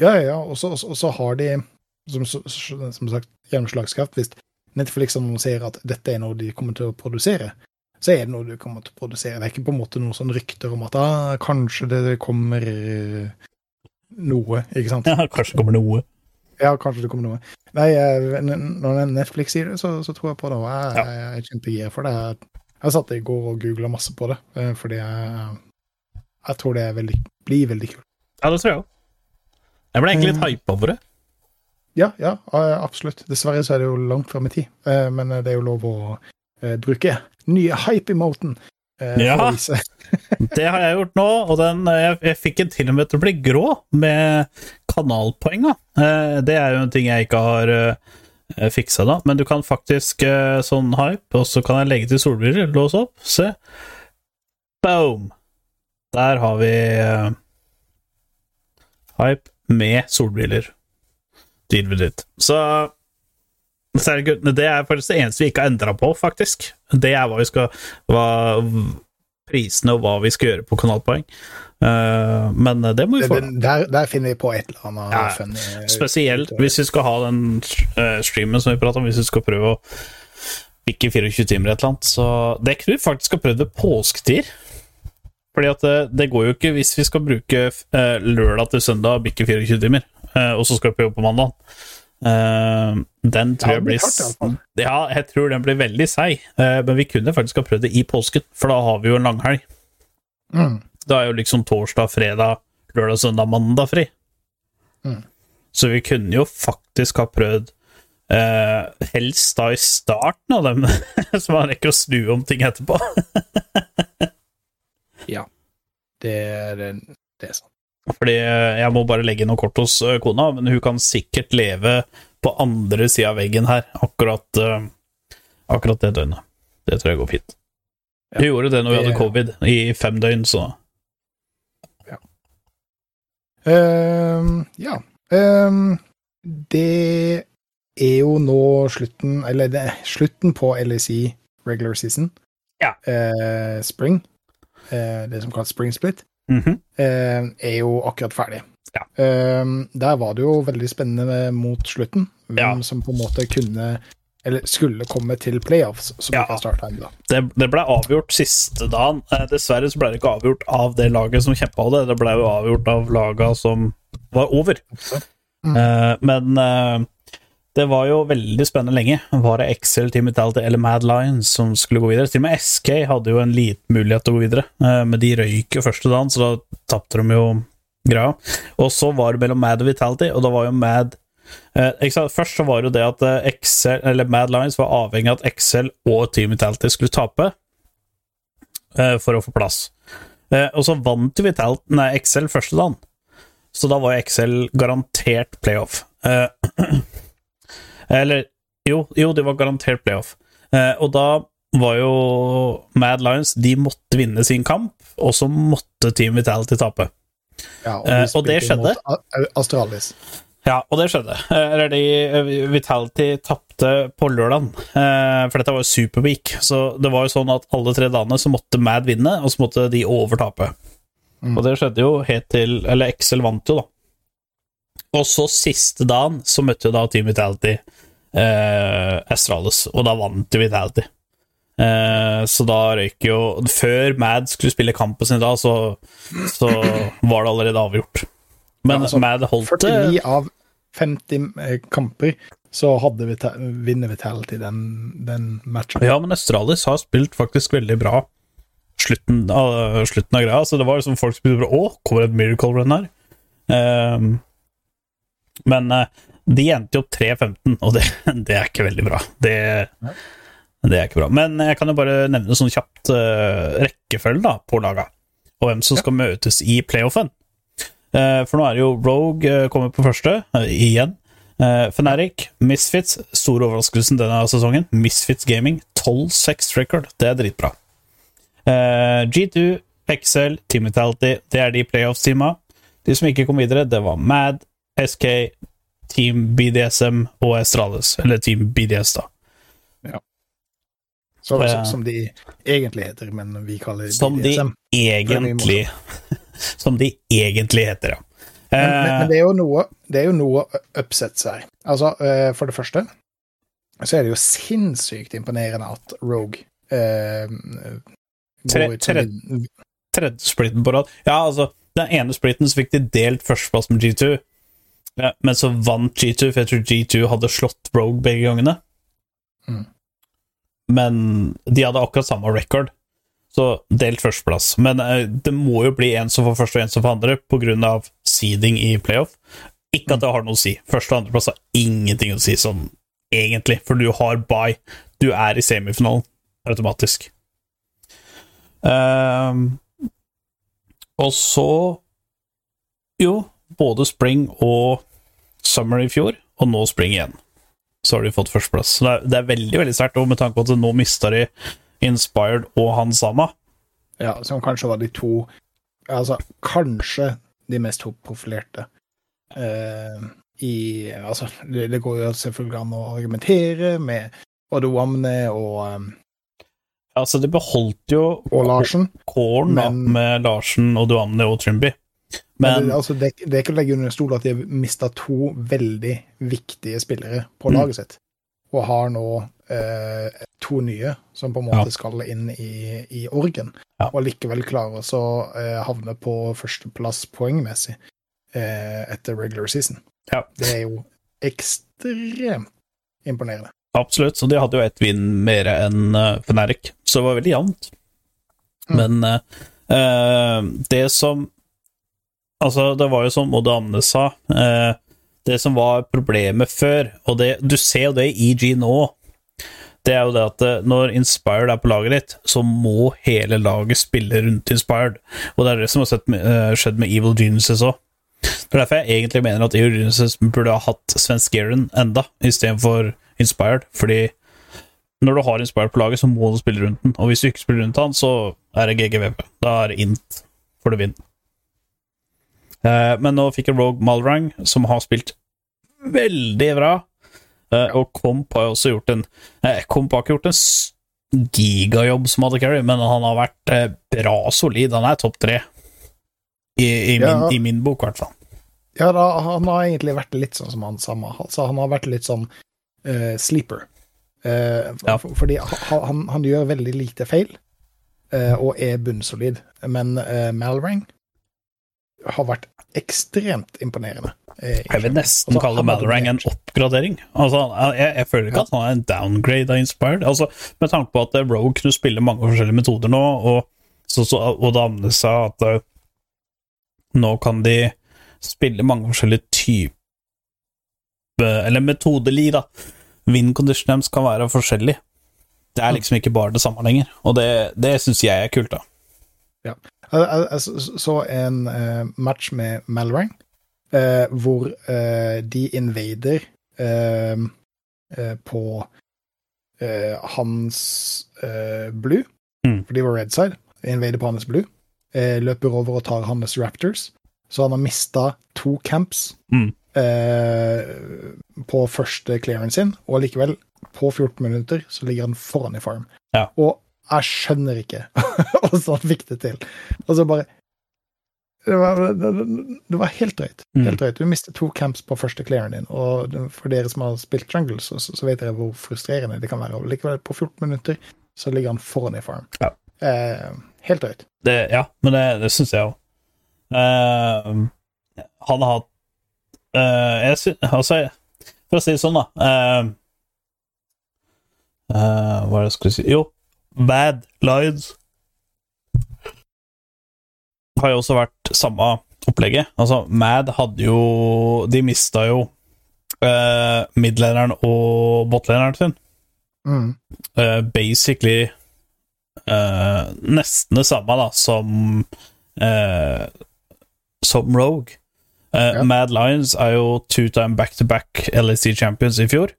Ja, ja, ja. Og så- har de, som, som som sagt, gjennomslagskraft. Hvis Netflix annonserer at dette er noe de kommer til å produsere, så er det noe du kommer til å produsere. Det er ikke på en måte noen sånn rykter om at ah, kanskje det kommer eh, noe, ikke sant? Ja, kanskje det kommer noe. Ja, kanskje det kommer noe. Nei, når Netflix sier det, så, så tror jeg på det. Og jeg, Ja. jeg er kjempegira for det. Jeg, jeg satt i går og googla masse på det, eh, fordi jeg, jeg tror det veldig, blir veldig kult. Ja, det tror jeg òg. Jeg ble egentlig litt Mm. hypa over det. Ja, ja, absolutt. Dessverre så er det jo langt fram i tid, eh, men det er jo lov å bruke nye hype-emoten. eh, Ja. Det har jeg gjort nå, og den, jeg, jeg fikk en til og med til å bli grå med kanalpoeng. Eh, Det er jo en ting jeg ikke har eh, fiksa da, men du kan faktisk eh, sånn hype, og så kan jeg legge til solbriller, låse opp, se. Boom! Der har vi eh, hype med solbriller. Deal with it. Så det, er faktisk det eneste vi ikke har endra på, faktisk. Det er hva vi skal hva, Prisene og hva vi skal gjøre på kanalpoeng. Uh, men det må vi få. Der, der finner vi på et eller annet Ja, eh, Spesielt hvis vi skal ha den eh, streamen som vi prater om, hvis vi skal prøve å bikke 24 timer et eller annet. Så det kunne vi faktisk ha prøvd ved påsketider. Fordi at det, det går jo ikke hvis vi skal bruke eh, lørdag til søndag og bikke 24 timer, eh, og så skal vi på jobb på mandag. Eh, den tror jeg blir hardt. Ja, jeg tror den blir veldig seig, Uh, men vi kunne faktisk ha prøvd det i påsken, for da har vi jo en langhelg. Mm. Da er jo liksom torsdag, fredag, lørdag, søndag, mandag fri. Mm. Så vi kunne jo faktisk ha prøvd uh, helst da i starten av dem, så man rekker å snu om ting etterpå. Ja. Det, er, det er sant. Fordi eh, jeg må bare legge noe kort hos eh, kona, men hun kan sikkert leve på andre sida av veggen her akkurat, eh, akkurat det døgnet. Det tror jeg går fint. Ja. Hun gjorde det når vi hadde covid i fem døgn, så Ehm, ja. Ehm, det er jo nå slutten Eller det er slutten på LSI regular season. Ja. Uh, spring. Det som kalles spring split. Mhm. eh, er jo akkurat ferdig. Ja. Ehm, der var det jo veldig spennende mot slutten, hvem Ja. som på en måte kunne eller skulle komme til playoffs, som Ja. ikke har det, det ble avgjort siste dagen. Eh, dessverre så ble det ikke avgjort av det laget som kjempa det, det ble jo avgjort av laga som var over. Mm. Eh, men eh, det var jo veldig spennende lenge. Var det Excel, Team Vitality eller Mad Lions som skulle gå videre? Til og med SK hadde jo en liten mulighet til å gå videre, eh, men de røyk jo første dagen, så da tapte de jo greia. Og så var det mellom Mad og Vitality, og da var jo Mad Eh. Først så var det jo det at eh, Excel, eller Mad Lions var avhengig av at Excel og Team Vitality skulle tape for å få plass. Og så vant jo Vital nei, Excel første dagen, så da var jo Excel garantert playoff. Eh, eller jo, jo, det var garantert playoff. Eh, og da var jo Mad Lions De måtte vinne sin kamp, og så måtte Team Vitality tape. Ja, og, de og det skjedde? Australis. Ja, og det skjedde. Eh, Eller de eh, Vitality tapte på lørdagen, eh, for dette var jo Superweek. Så det var jo sånn at alle tre dagene så måtte Mad vinne, og så måtte de overtape. Mm. Og det skjedde jo helt til Eller Excel vant jo, da. Og så siste dagen så møtte jo da Team Vitality eh, Astralis, og da vant Vitality. Eh, så da røyk jo Før Mad skulle spille kampen sin da, så, så var det allerede avgjort. Men Ja, altså, Mad holdt det 49 av 50 eh, kamper, så hadde vi vinner Vitality den, den matchen. Ja, men Astralis har spilt faktisk veldig bra slutten av, slutten av greia. Så det var liksom folk som begynte å Å, kommer et miracle run her? Ehm, men eh, de endte jo opp 3-15, og det, det er ikke veldig bra. Det, det er ikke bra. Men jeg kan jo bare nevne sånn kjapt uh, rekkefølge da, på laga, og hvem som skal møtes i playoffen. Uh, for nå er det jo Rogue uh, kommer på første, igjen. Fnatic, Misfits, stor overraskelsen denne sesongen. Misfits Gaming, 12-6 record. Det er dritbra. Eh, G2, XL, Team Vitality, det er de playoff-teama. De som ikke kom videre, det var Mad, SK, Team BDSM og Estrales. Eller Team BDS, da. Så, Ja. Som de egentlig heter, men vi kaller det Som de BDSM. egentlig Som de egentlig heter, ja. Men, men, Eh, men det er jo noe, det er jo noe upsets her. Altså, uh, for det første så er det jo sinnssykt imponerende at Rogue Tredje Tre- som tre splitten på rad. Ja, altså, den ene splitten så fikk de delt førsteplass med G2, ja, men så vant G2, for jeg tror G2 hadde slått Rogue begge gangene. Mm. Men de hadde akkurat samme record, så delt førsteplass. Men eh, det må jo bli en som får første og en som får andre, av seeding i playoff. Ikke at det har noe å si. Første og andreplass har ingenting å si sånn egentlig, for du har bye. Du er i semifinalen automatisk. Ehm, og så Jo, både spring og summer i fjor, og nå spring igjen. Så har de fått førsteplass. Så det er, det er veldig veldig sterkt, og med tanke på at nå mister de Inspired og Han Sama. Ja, som kanskje var de to Altså, kanskje de mest profilerte. Eh, I Altså, det, det går jo selvfølgelig an å argumentere med Odewamne og, um, Altså, de beholdt jo og Larsen. Korn da, med Larsen og Duamne og Trimby. Men Men det, altså, det, det er ikke å legge under en stol at de har mista to veldig viktige spillere på Mm. laget sitt, og har nå eh, to nye som på en måte Ja. skal inn i, i orgen, Ja. og likevel klarer å eh, havne på førsteplass poengmessig eh, etter regular season. Ja. Det er jo ekstremt imponerende. Absolutt. Så de hadde jo ett vinn mer enn uh, Fnatic, så det var veldig jevnt. Mm. Men uh, det som Altså, det var jo som Odd Amne sa eh, Det som var problemet før, og det, du ser jo det i EG nå, det er jo det at eh, når Inspired er på laget ditt, så må hele laget spille rundt Inspired. Og det er det som har med, eh, skjedd med Evil Geniuses òg. Det er derfor jeg egentlig mener at Evil Geniuses burde ha hatt Svensk Garen enda, istedenfor Inspired. Fordi når du har Inspired på laget, så må du spille rundt den. Og hvis du ikke spiller rundt han, så er det GGVP. Da er det int for du vinner. Eh, men nå fikk jeg Rogue Malrang, som har spilt veldig bra. Eh, og Komp har også gjort en eh, Komp har ikke gjort en gigajobb som hadde carry, men han har vært eh, bra solid. Han er topp tre. I, i, min, Ja. I min bok, i hvert fall. Ja, da, han har egentlig vært litt sånn som han samme. Altså, han har vært litt sånn uh, sleeper. Uh, Ja. for, fordi han, han, han gjør veldig lite feil, uh, og er bunnsolid. Men eh, Malrang har vært ekstremt imponerende. eh, Jeg vil nesten Altså, kalle han Malorang en oppgradering. Altså, jeg, jeg føler ikke at han er en downgrade av Inspired. Altså, med tanke på at eh, Rogue kunne spille mange forskjellige metoder nå, og, så, så, og det andre sa at eh, nå kan de spille mange forskjellige typer Eller metodeli, da. Wind condition deres kan være forskjellig. Det er liksom ikke bare det samme lenger, og det, det syns jeg er kult, da. Jeg, jeg, så- så en eh, match med Malrang, eh, hvor eh, de invader på hans blue, Mm. for de var red side, invader på hans blue, løper over og tar hans raptors, så han har mista to camps Mm. på første clearance sin, og likevel, på 14 minutter, så ligger han foran i farm. Ja. Og jeg skjønner ikke hvordan han fikk det til. Og så bare det var, det, det var helt drøyt. Mm. Helt drøyt. Du mistet to camps på første clearen din, og for dere som har spilt jungle, så, så, vet dere hvor frustrerende det kan være. Og likevel, på 14 minutter så ligger han foran i farm. Ja. Eh, helt drøyt. Det, ja, men det, det syns jeg òg. han har hatt uh, jeg syns Altså, for å si det sånn, da uh, eh, Hva er det jeg skulle si Jo, Bad Lions har jo også vært samme opplegget. Altså, Mad hadde jo De mista jo uh, midlaneren og botlaneren sin Mm. eh, basically eh, nesten det samme da som eh, som Rogue. Eh, Ja. Mad Lions er jo two-time back-to-back LSC champions i fjor.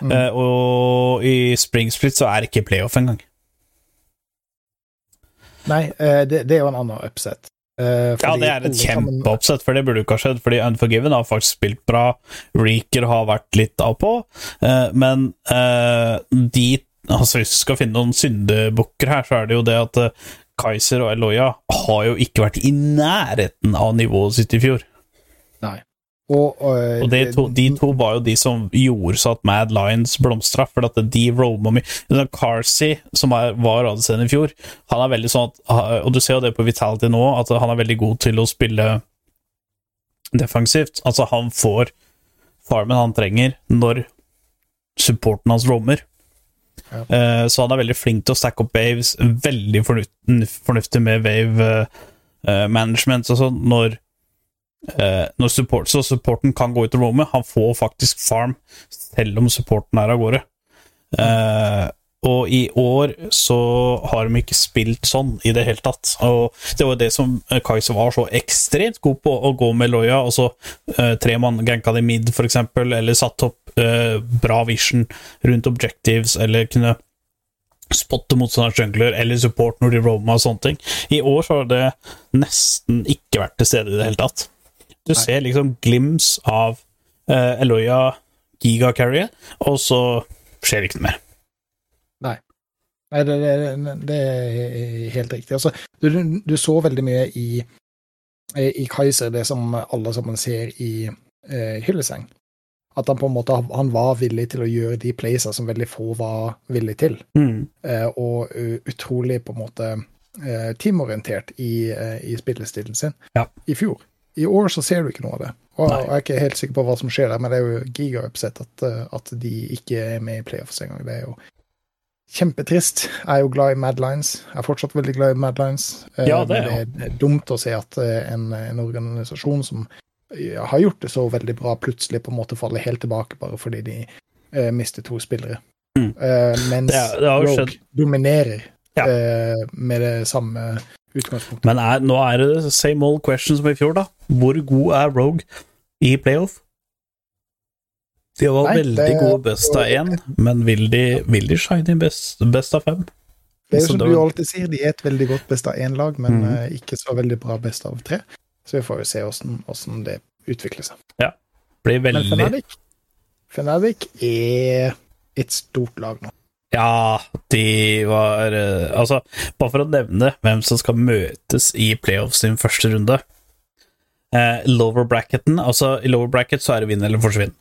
Mm. Eh, og i Spring Split så er det ikke playoff engang. Nei, eh, det, det er jo en annen upset. Uh, Ja, det er et kjempeoppsett, for det burde jo ikke ha skjedd. Fordi Unforgiven har faktisk spilt bra. Reeker har vært litt av på, Uh, men uh, de altså Hvis du skal finne noen syndebukker her, så er det jo det at eh, Kaiser og Eloya har jo ikke vært i nærheten av nivået sitt i fjor. Nei. Og, eh, Og det to, de to var jo de som gjorde så at Mad Lions blomstra, for at de roama mye. Carsey, som er, var ADC-en i fjor, han er veldig sånn at Og du ser jo det på Vitality nå, at han er veldig god til å spille defensivt. Altså, han får farmen han trenger når supporten hans roamer. Ja. Eh, så han er veldig flink til å stacke opp waves, veldig fornuft, fornuftig med wave eh, eh, management og sånn, når eh, når support, så supporten kan gå ut og roame. Han får faktisk farm selv om supporten er av gårde. Eh, og i år så har de ikke spilt sånn i det hele tatt. Og det var det som eh, Kaiser var så ekstremt god på, å gå med Loya, og så eh, tre mann ganka de mid, for eksempel, eller satt opp eh, bra vision rundt objectives, eller kunne spotte motstanders jungler eller support når de roama og sånne ting. I år så har det nesten ikke vært til stede i det hele tatt. Du ser liksom glims av uh, Eloya gigacarrier, og så skjer det ikke noe mer. Nei, det, det, det er helt riktig. Altså, du, du så veldig mye i, i Kaiser, det som alle sammen ser i eh, Hylleseng. At han på en måte han var villig til å gjøre de playsa som veldig få var villig til. Mm. Eh, og uh, utrolig på en måte eh, teamorientert i, eh, i spillestilen sin Ja. i fjor. I år så ser du ikke noe av det. Og Nei. jeg er ikke helt sikker på hva som skjer der, men det er jo giga-upset at, eh, at de ikke er med i playoffs engang. Det er jo kjempetrist. Jeg er jo glad i Mad Lines. Jeg er fortsatt veldig glad i Mad Lions. Eh, Ja, det er men det er dumt å se at eh, en, en organisasjon som har gjort det så veldig bra, plutselig på en måte faller helt tilbake bare fordi de eh, mister to spillere. Mm. Uh, mens Det det Rogue dominerer Ja. uh, med det samme utgangspunktet. Men er, nå er det same old question som i fjor, da. Hvor god er Rogue i playoff? De var Nei, veldig det- gode best av én, men vil de, vil de shine i best, best av fem? Det er jo som du alltid sier, de er et veldig godt best av én lag, men eh, ikke så veldig bra best av tre. Så vi får jo se åssen åssen det utvikler seg. Ja, Blir Men veldig Fnatic, Fnatic er et stort lag nå. Ja, de var eh, Altså, bare for å nevne hvem som skal møtes i playoffs sin første runde. Eh, lower bracketen, altså I lower bracket så er det vinn eller forsvinn.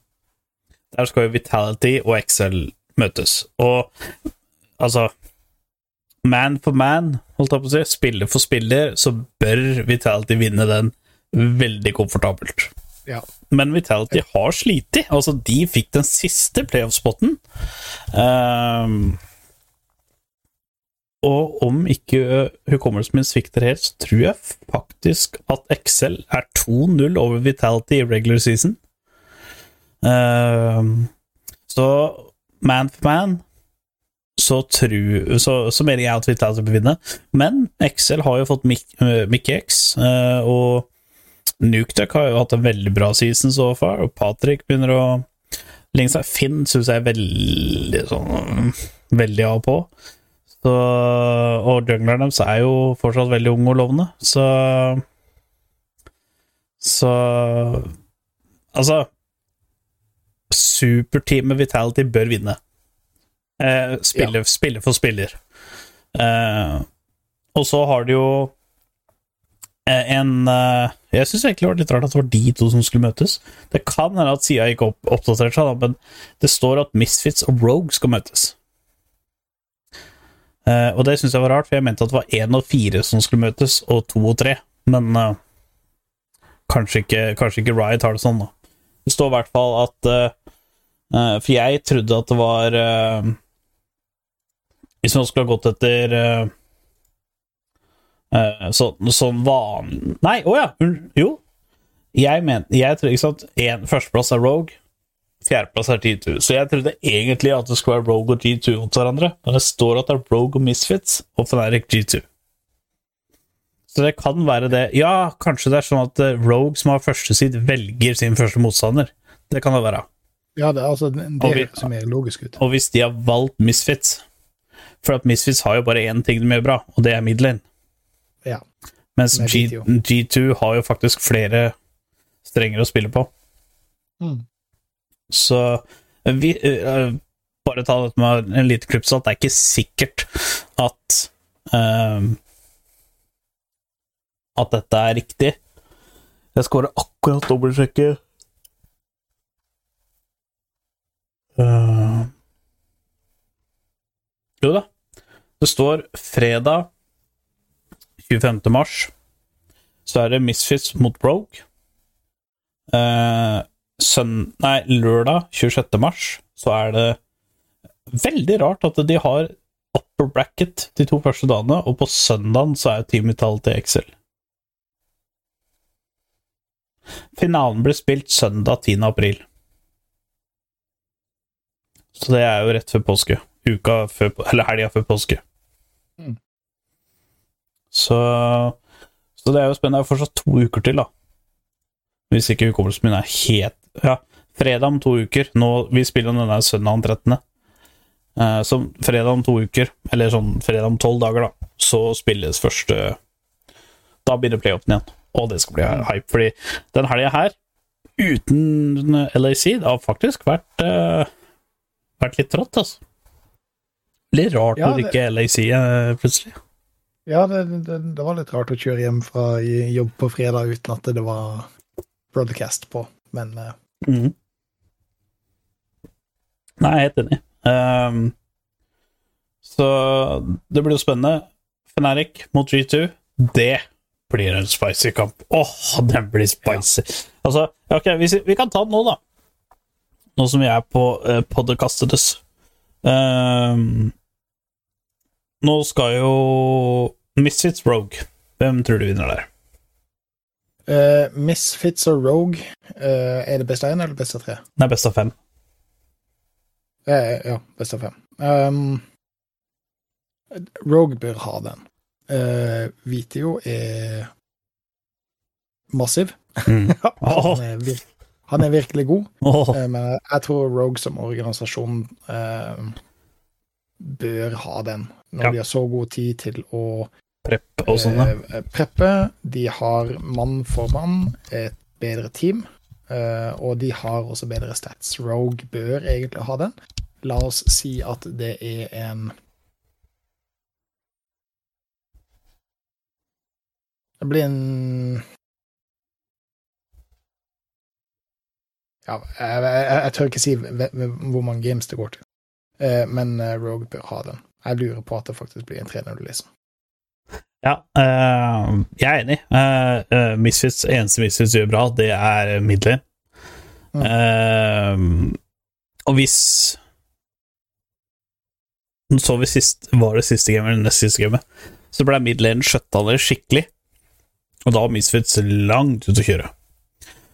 Der skal jo Vitality og Excel møtes. Og altså Man for man, holdt jeg på å si, spiller for spiller, så bør Vitality vinne den veldig komfortabelt. Ja. Men Vitality har slitt. Altså, de fikk den siste playoff-spotten. Um, og om ikke hukommelsen min svikter helt, så tror jeg faktisk at Excel er 2-0 over Vitality i regular season. Um, så man for man så, tru, så, så mener jeg at Vitality bør vinne. Men Excel har jo fått Mick- Mik X, uh, og Nukeduck har jo hatt en veldig bra season so far, og Patrick begynner å ligne seg. Finn syns jeg er veldig sånn Veldig av og på. Så, og jungleren deres er jo fortsatt veldig ung og lovende, så Så Altså Superteamet Vitality bør vinne. Eh, spille, spille for spiller. Eh, og så har de jo en eh, Jeg syns egentlig det var litt rart at det var de to som skulle møtes. Det kan hende at sida ikke opp, oppdaterte seg, men det står at Misfits og Rogue skal møtes. Eh, og det syns jeg var rart, for jeg mente at det var én og fire som skulle møtes, og to og tre. Men uh, kanskje, ikke, kanskje ikke Riot har det sånn, da. Det står i hvert fall at uh, eh, For jeg trodde at det var uh, Hvis man skulle ha gått etter eh, så, sånn vanlig Nei, å ja! Jo. Jeg mener Jeg tror ikke sant en, Førsteplass er Rogue, fjerdeplass er G2. Så jeg trodde egentlig at det skulle være Rogue og G2 mot hverandre, men det står at det er Rogue og Misfits og Fnatic G2. Så det kan være det Ja, kanskje det er sånn at eh, Rogue, som har første sitt, velger sin første motstander. Det kan det være. Ja, det, altså, det vi- som er logisk ut. Og hvis de har valgt Misfits For at Misfits har jo bare én ting de gjør bra, og det er midlane. Ja. Mens G, G2 har jo faktisk flere strenger å spille på. Mm. Så vi, uh, bare ta dette med en liten klipp, så at det er ikke sikkert at uh, At dette er riktig. Jeg skal bare akkurat dobbeltsjekke uh, Jo da. Det står fredag 25. mars. Så er det Misfits mot Broke. Eh, søn... Nei, lørdag 26. mars så er det veldig rart at de har upper bracket de to første dagene, og på søndagen så er Team til Excel. Finalen blir spilt søndag 10. april. Så det er jo rett før påske. Uka før, eller helga før påske. Så, så det er jo spennende. Det er fortsatt to uker til, da. Hvis ikke hukommelsen min er helt Ja, fredag om to uker. Nå, vi spiller denne søndagen 13. Eh, så fredag om to uker, eller sånn fredag om tolv dager, da, så spilles første Da begynner playoffen igjen. Og det skal bli hype, fordi den helga her, uten LAC, det har faktisk vært uh, vært litt trått, altså. Litt rart Ja, når det- ikke LAC uh, plutselig. Ja, det, det, det var litt rart å kjøre hjem fra jobb på fredag uten at det var broadcast på, men uh... mm. Nei, jeg er helt enig. Um, så det blir jo spennende. Fnatic mot G2, det blir en spicy kamp. Åh, den blir spicy! Altså, ok, vi, vi kan ta den nå, da. Nå som vi er på uh, podcastedes. Ehm, nå skal jo Misfits Rogue. Hvem tror du vinner der? Uh, Misfits og Rogue, uh, er det best av én eller best av tre? Nei, best av fem. Uh, ja, best av fem. Um, Rogue bør ha den. Uh, Vitio er massiv. Mm. han, er vir han er virkelig god, oh. men jeg tror Rogue som organisasjon eh, bør ha den. Når Ja. de har så god tid til å Preppe og sånn, eh, preppe. De har mann for mann et bedre team, eh, og de har også bedre stats. Rogue bør egentlig ha den. La oss si at det er en Det blir en Ja, jeg, jeg, jeg tør ikke si hvor mange games det går til, men eh, Rogue bør ha den. Jeg lurer på at det faktisk blir en 3-0, liksom. Ja, eh, jeg er enig. Uh, uh, Misfits, eneste Misfits gjør bra, det er midler. Mm. Uh, og hvis Nå så vi sist Var det siste gamet eller nest siste gamet? Så ble midlane skjøtta ned skikkelig. Og da var Misfits langt ute å kjøre.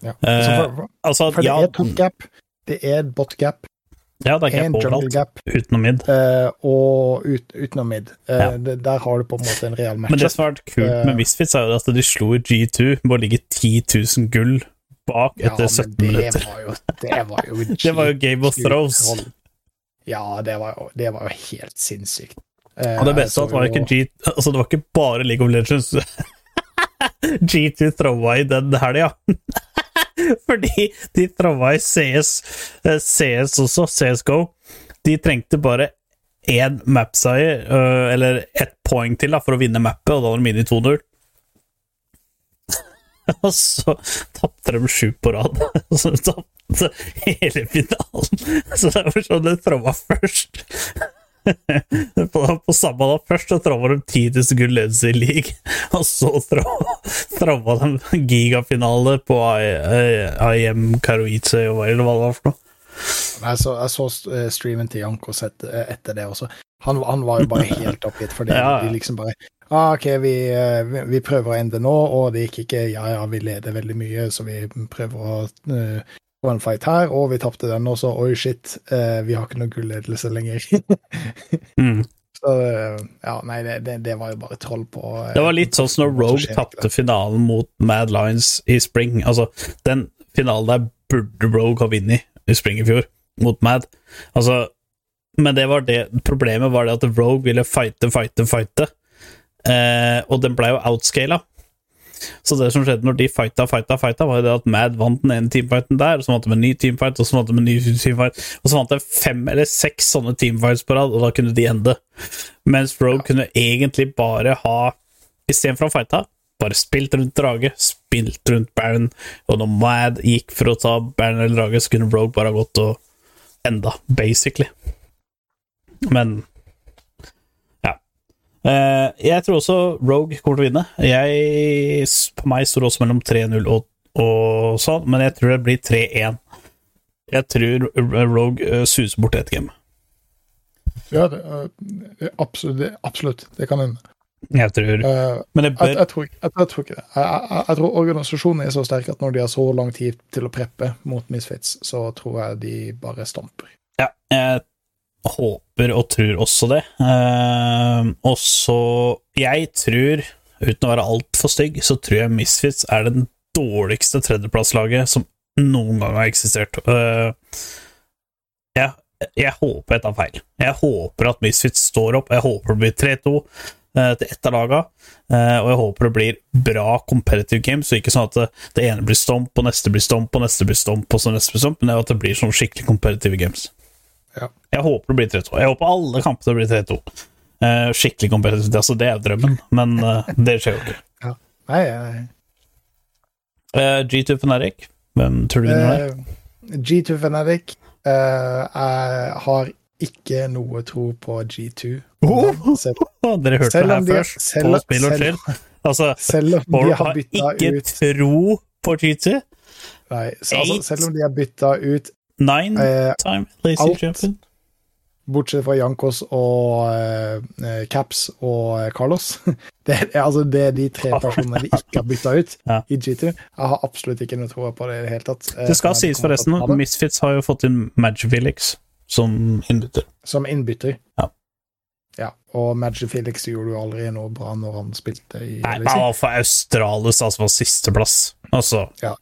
Ja. Eh, for, for, Altså, for det ja, er top gap, det er bot gap, ja, det er gap overalt, utenom mid. Uh, og ut, utenom mid. Uh, Ja. det, der har du på en måte en real match. Men det som har vært kult Eh. med Misfits, er jo at de slo G2 med å ligge 10 000 gull bak Ja, etter men 17 det minutter. var jo Det var jo, Det var jo Game of Thrones. Ja, det var jo, det var jo helt sinnssykt. Uh, Og det beste var at det var jo- ikke G... Altså, det var ikke bare League of Legends. G2 throwa i den helga. Fordi de throwa i CS, eh, CS også, CSGO. De trengte bare én map-seier, øh, eller ett poeng til, for å vinne mappet, og da var de inne i 2-0. Og så tapte de sju på rad. Og så tapte hele finalen. Så det var sånn de throwa først. På, på samme dag først så tromma de 10 000 gull ledelse i league, og så tromma de gigafinale på I- I- IM Karoice, eller hva det var for noe. Jeg så, jeg så eh, streamen til Jankos sett, eh, etter det også. Han, han var jo bare helt oppgitt, fordi Ja, ja. de liksom bare ah, OK, vi, eh, vi, vi prøver å ende nå, og det gikk ikke. Ja, ja, vi leder veldig mye, så vi prøver å eh, få en fight her, og vi tapte den også. Oi, shit, eh, vi har ikke noe gulledelse lenger. Mm. så eh, ja, nei, det, det, det var jo bare troll på eh, Det var litt sånn som når Rogue tapte finalen mot Mad Lions i Spring. Altså, den finalen der burde Rogue ha vunnet i Spring i fjor, mot Mad. Altså, men det var det problemet var det at Rogue ville fighte, fighte, fighte, eh, og den ble jo outscala. Så det som skjedde når de fighta, fighta, fighta, var jo det at Mad vant den ene teamfighten der, og så vant de en ny teamfight, og så vant de en ny teamfight, og så vant de fem eller seks sånne teamfights på rad, og da kunne de ende. Mens Rogue kunne egentlig bare ha Istedenfor å fighta, bare spilt rundt drage, spilt rundt Baron, og når Mad gikk for å ta Baron eller drage, så kunne Rogue bare gått og enda, basically. Men ja. Jeg tror også Rogue kommer til å vinne. Jeg, på meg står det også mellom 3-0 og, og sånn, men jeg tror det blir 3-1. Jeg tror Rogue eh, suser bort et game. Ja, det, eh, absolutt, det, absolutt. Det kan hende. Jeg tror Eh, Men det bør jeg, tror, ikke- jeg, jeg tror ikke det. Jeg, jeg, jeg tror organisasjonen er så sterk at når de har så lang tid til å preppe mot Misfits, så tror jeg de bare stamper. Ja, jeg håper og tror også det. Uh, og så Jeg tror, uten å være altfor stygg, så tror jeg Misfits er den dårligste tredjeplasslaget som noen gang har eksistert. Uh, jeg, jeg håper jeg tar feil. Jeg håper at Misfits står opp. Jeg håper det blir 3-2 uh, til ett av laga, Uh, og jeg håper det blir bra competitive games, og ikke sånn at det, det ene blir stomp, og neste blir stomp, og neste blir stomp, og så neste blir stomp, men at det blir sånn skikkelig competitive games. Ja. Jeg håper det blir 3-2. Jeg håper alle kampene blir 3-2. Eh, skikkelig kompetitivt. altså det er drømmen, men eh, det skjer jo ikke. Nei, nei. Eh, G2 Fnatic, hvem tror du vinner der? eh, G2 Fnatic eh, Jeg har ikke noe tro på G2. Oh! Selv, dere hørte det her de, først, selv, på Spill og Chill. Altså, selv om de har har ut ikke ut tro på G2. Nei, så, altså, selv om de har bytta ut Nine eh, time lazy alt. champion. Bortsett fra Jankos og eh, Caps og eh, Carlos. Det er, altså, det er de tre personene de ikke har bytta ut Ja. i G2. Jeg har absolutt ikke noe tro på det i det hele tatt. Eh, Det skal sies forresten, Misfits har jo fått inn Magic Felix som innbytter. Som innbytter. Ja. Ja, og Magic Felix gjorde jo aldri noe bra når han spilte i Nei, han var for Australis, altså var sisteplass. Altså, Ja,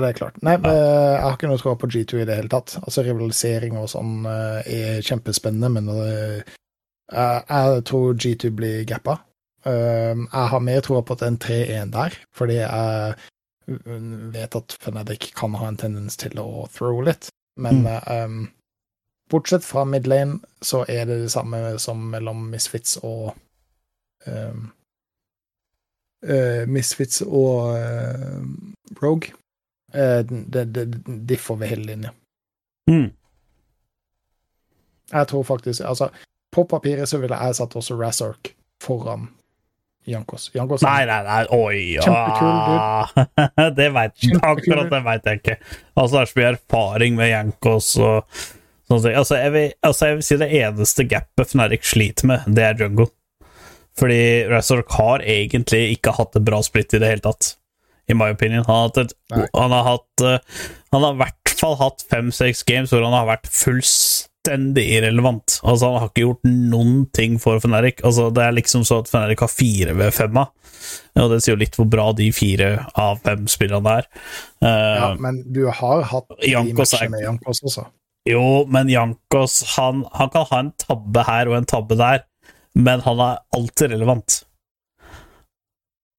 det er klart. Nei, men jeg har ikke noe tro på G2 i det hele tatt. Altså, Rivalisering og sånn eh, er kjempespennende, men eh, jeg tror G2 blir gappa. Jeg har mer tro på at det er en 3-1 der, fordi jeg vet at Fnatic kan ha en tendens til å throw litt. Men Mm. eh, um, bortsett fra midlane, så er det det samme som mellom Misfits og um, uh, Misfits og uh, Rogue. Eh, det, det, diff over hele linja. mm. Jeg tror faktisk Altså, på papiret så ville jeg satt også Razork foran Jankos. Jankos Nei, nei, nei, oi Kjempekul ja. Det veit Kjempekul Akkurat det veit jeg ikke. Altså, det er så mye erfaring med Jankos og ting. Altså, jeg vil, altså, jeg vil si det eneste gapet Fnatic sliter med, det er jungle. Fordi Razork har egentlig ikke hatt et bra splitt i det hele tatt, i my opinion. Han har hatt et Han har hatt eh, Han har i hvert fall hatt fem-seks games hvor han har vært fullstendig irrelevant. Altså, han har ikke gjort noen ting for Feneric. Altså, det er liksom så at Feneric har fire ved femma, og det sier jo litt hvor bra de fire av fem spillerne er. Eh, Ja, men du har hatt de Jankos matchene med Jankos også. jo, men Jankos han, han kan ha en tabbe her og en tabbe der, men han er alltid relevant.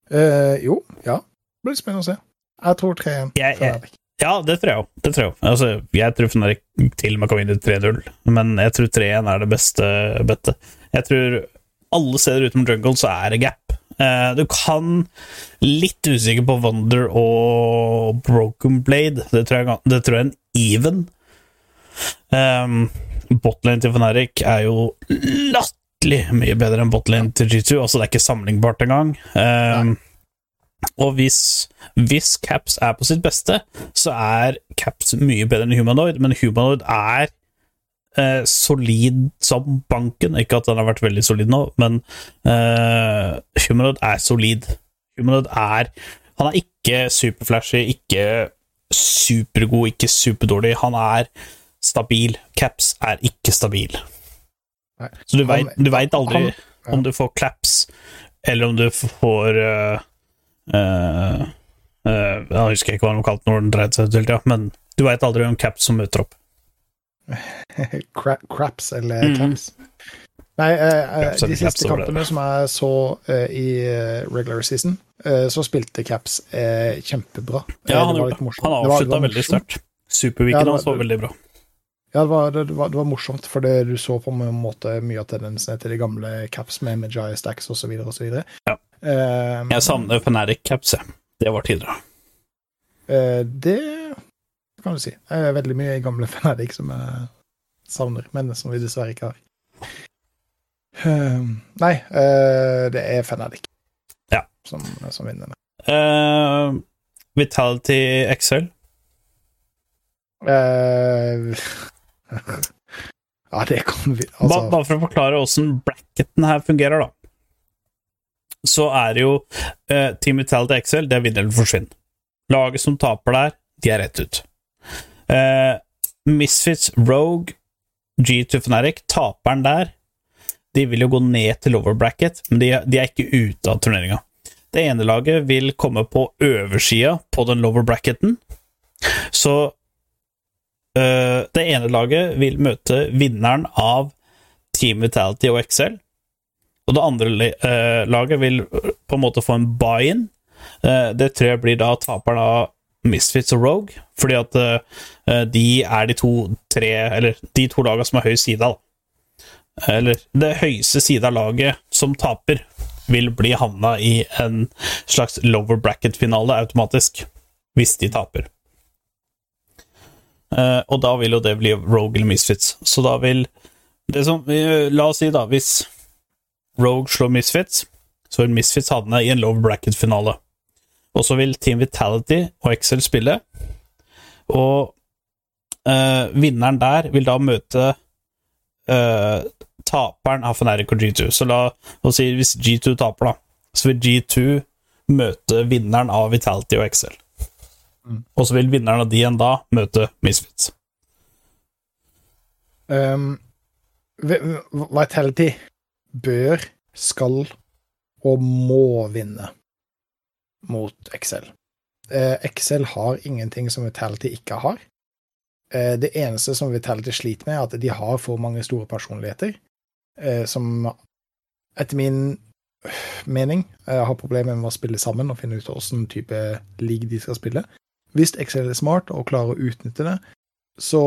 Eh, jo, ja. Det blir spennende å se. Jeg tror 3-1. Jeg- jeg- Fnatic. Ja, det tror jeg òg. Det tror jeg. Altså, jeg tror Fnatic til og med kan vinne 3-0, men jeg tror 3-1 er det beste bettet. Jeg tror alle steder utenom jungle så er det gap. Eh, du kan Litt usikker på Wonder og Broken Blade. Det tror jeg, det tror jeg er en even. Um, botlane til Fnatic er jo latterlig mye bedre enn botlane til G2. Altså, det er ikke sammenlignbart engang. Um, og hvis, hvis Caps er på sitt beste, så er Caps mye bedre enn Humanoid, men Humanoid er eh, solid som banken. Ikke at den har vært veldig solid nå, men eh, Humanoid er solid. Humanoid er Han er ikke superflashy, ikke supergod, ikke superdårlig. Han er stabil. Caps er ikke stabil. Nei. Så du veit vet aldri han- ja. om du får claps, eller om du får eh, eh, uh, Jeg husker ikke hva de kalte når den dreide seg til, ja, men du veit aldri om caps som møter opp. Cra craps eller mm. caps. Nei, eh, eh, de siste kampene som jeg så eh, i regular season, eh, så spilte Caps kjempebra. Ja, han, det han avslutta veldig sterkt. Superweekend Ja, hans var veldig bra. Ja, det var, det, var, det var morsomt, for det, du så på en måte mye av tendensene til de gamle Caps med Majai Stacks osv. Ja. Eh, Jeg savner Fanatic Caps, jeg. Det var tidligere. Uh, det kan du si. Det er veldig mye gamle Fnatic som jeg savner, men som vi dessverre ikke har. Uh, nei, det er Fnatic Ja. som, som vinner. Vitality. Eh, ja, det kan vi Altså, Bare for å forklare åssen bracketen her fungerer, da. Så er det jo uh, Team Vitality XL, det er vinner eller forsvinn. Laget som taper der, de er rett ut. Uh, Misfits Rogue, G2 Fnatic, taperen der, de vil jo gå ned til lower bracket, men de, de er ikke ute av turneringa. Det ene laget vil komme på oversida på den lower bracketen, så eh, det ene laget vil møte vinneren av Team Vitality og XL. Og det andre eh, laget vil eh, på en måte få en buy-in. Eh, det tror jeg blir da taperen av Misfits og Rogue, fordi at eh, de er de to tre Eller de to lagene som har høy side, da. Eller det høyeste side av laget som taper, vil bli havna i en slags lower bracket-finale automatisk, hvis de taper. Eh, og da vil jo det bli Rogue eller Misfits. Så da vil det som, eh, La oss si, da, hvis Rogue slår Misfits, så vil Misfits havne i en low bracket-finale. Og så vil Team Vitality og Excel spille, og eh, vinneren der vil da møte eh, taperen av Fnatic og G2. Så la oss si hvis G2 taper, da, så vil G2 møte vinneren av Vitality og Excel. Og så vil vinneren av de igjen da møte Misfits. Um, Vitality bør, skal og må vinne mot Excel. Eh, Excel har ingenting som Vitality ikke har. Eh, det eneste som Vitality sliter med, er at de har for mange store personligheter, eh, som etter min mening har problemer med å spille sammen og finne ut hvilken type league de skal spille. Hvis Excel er smart og klarer å utnytte det, så,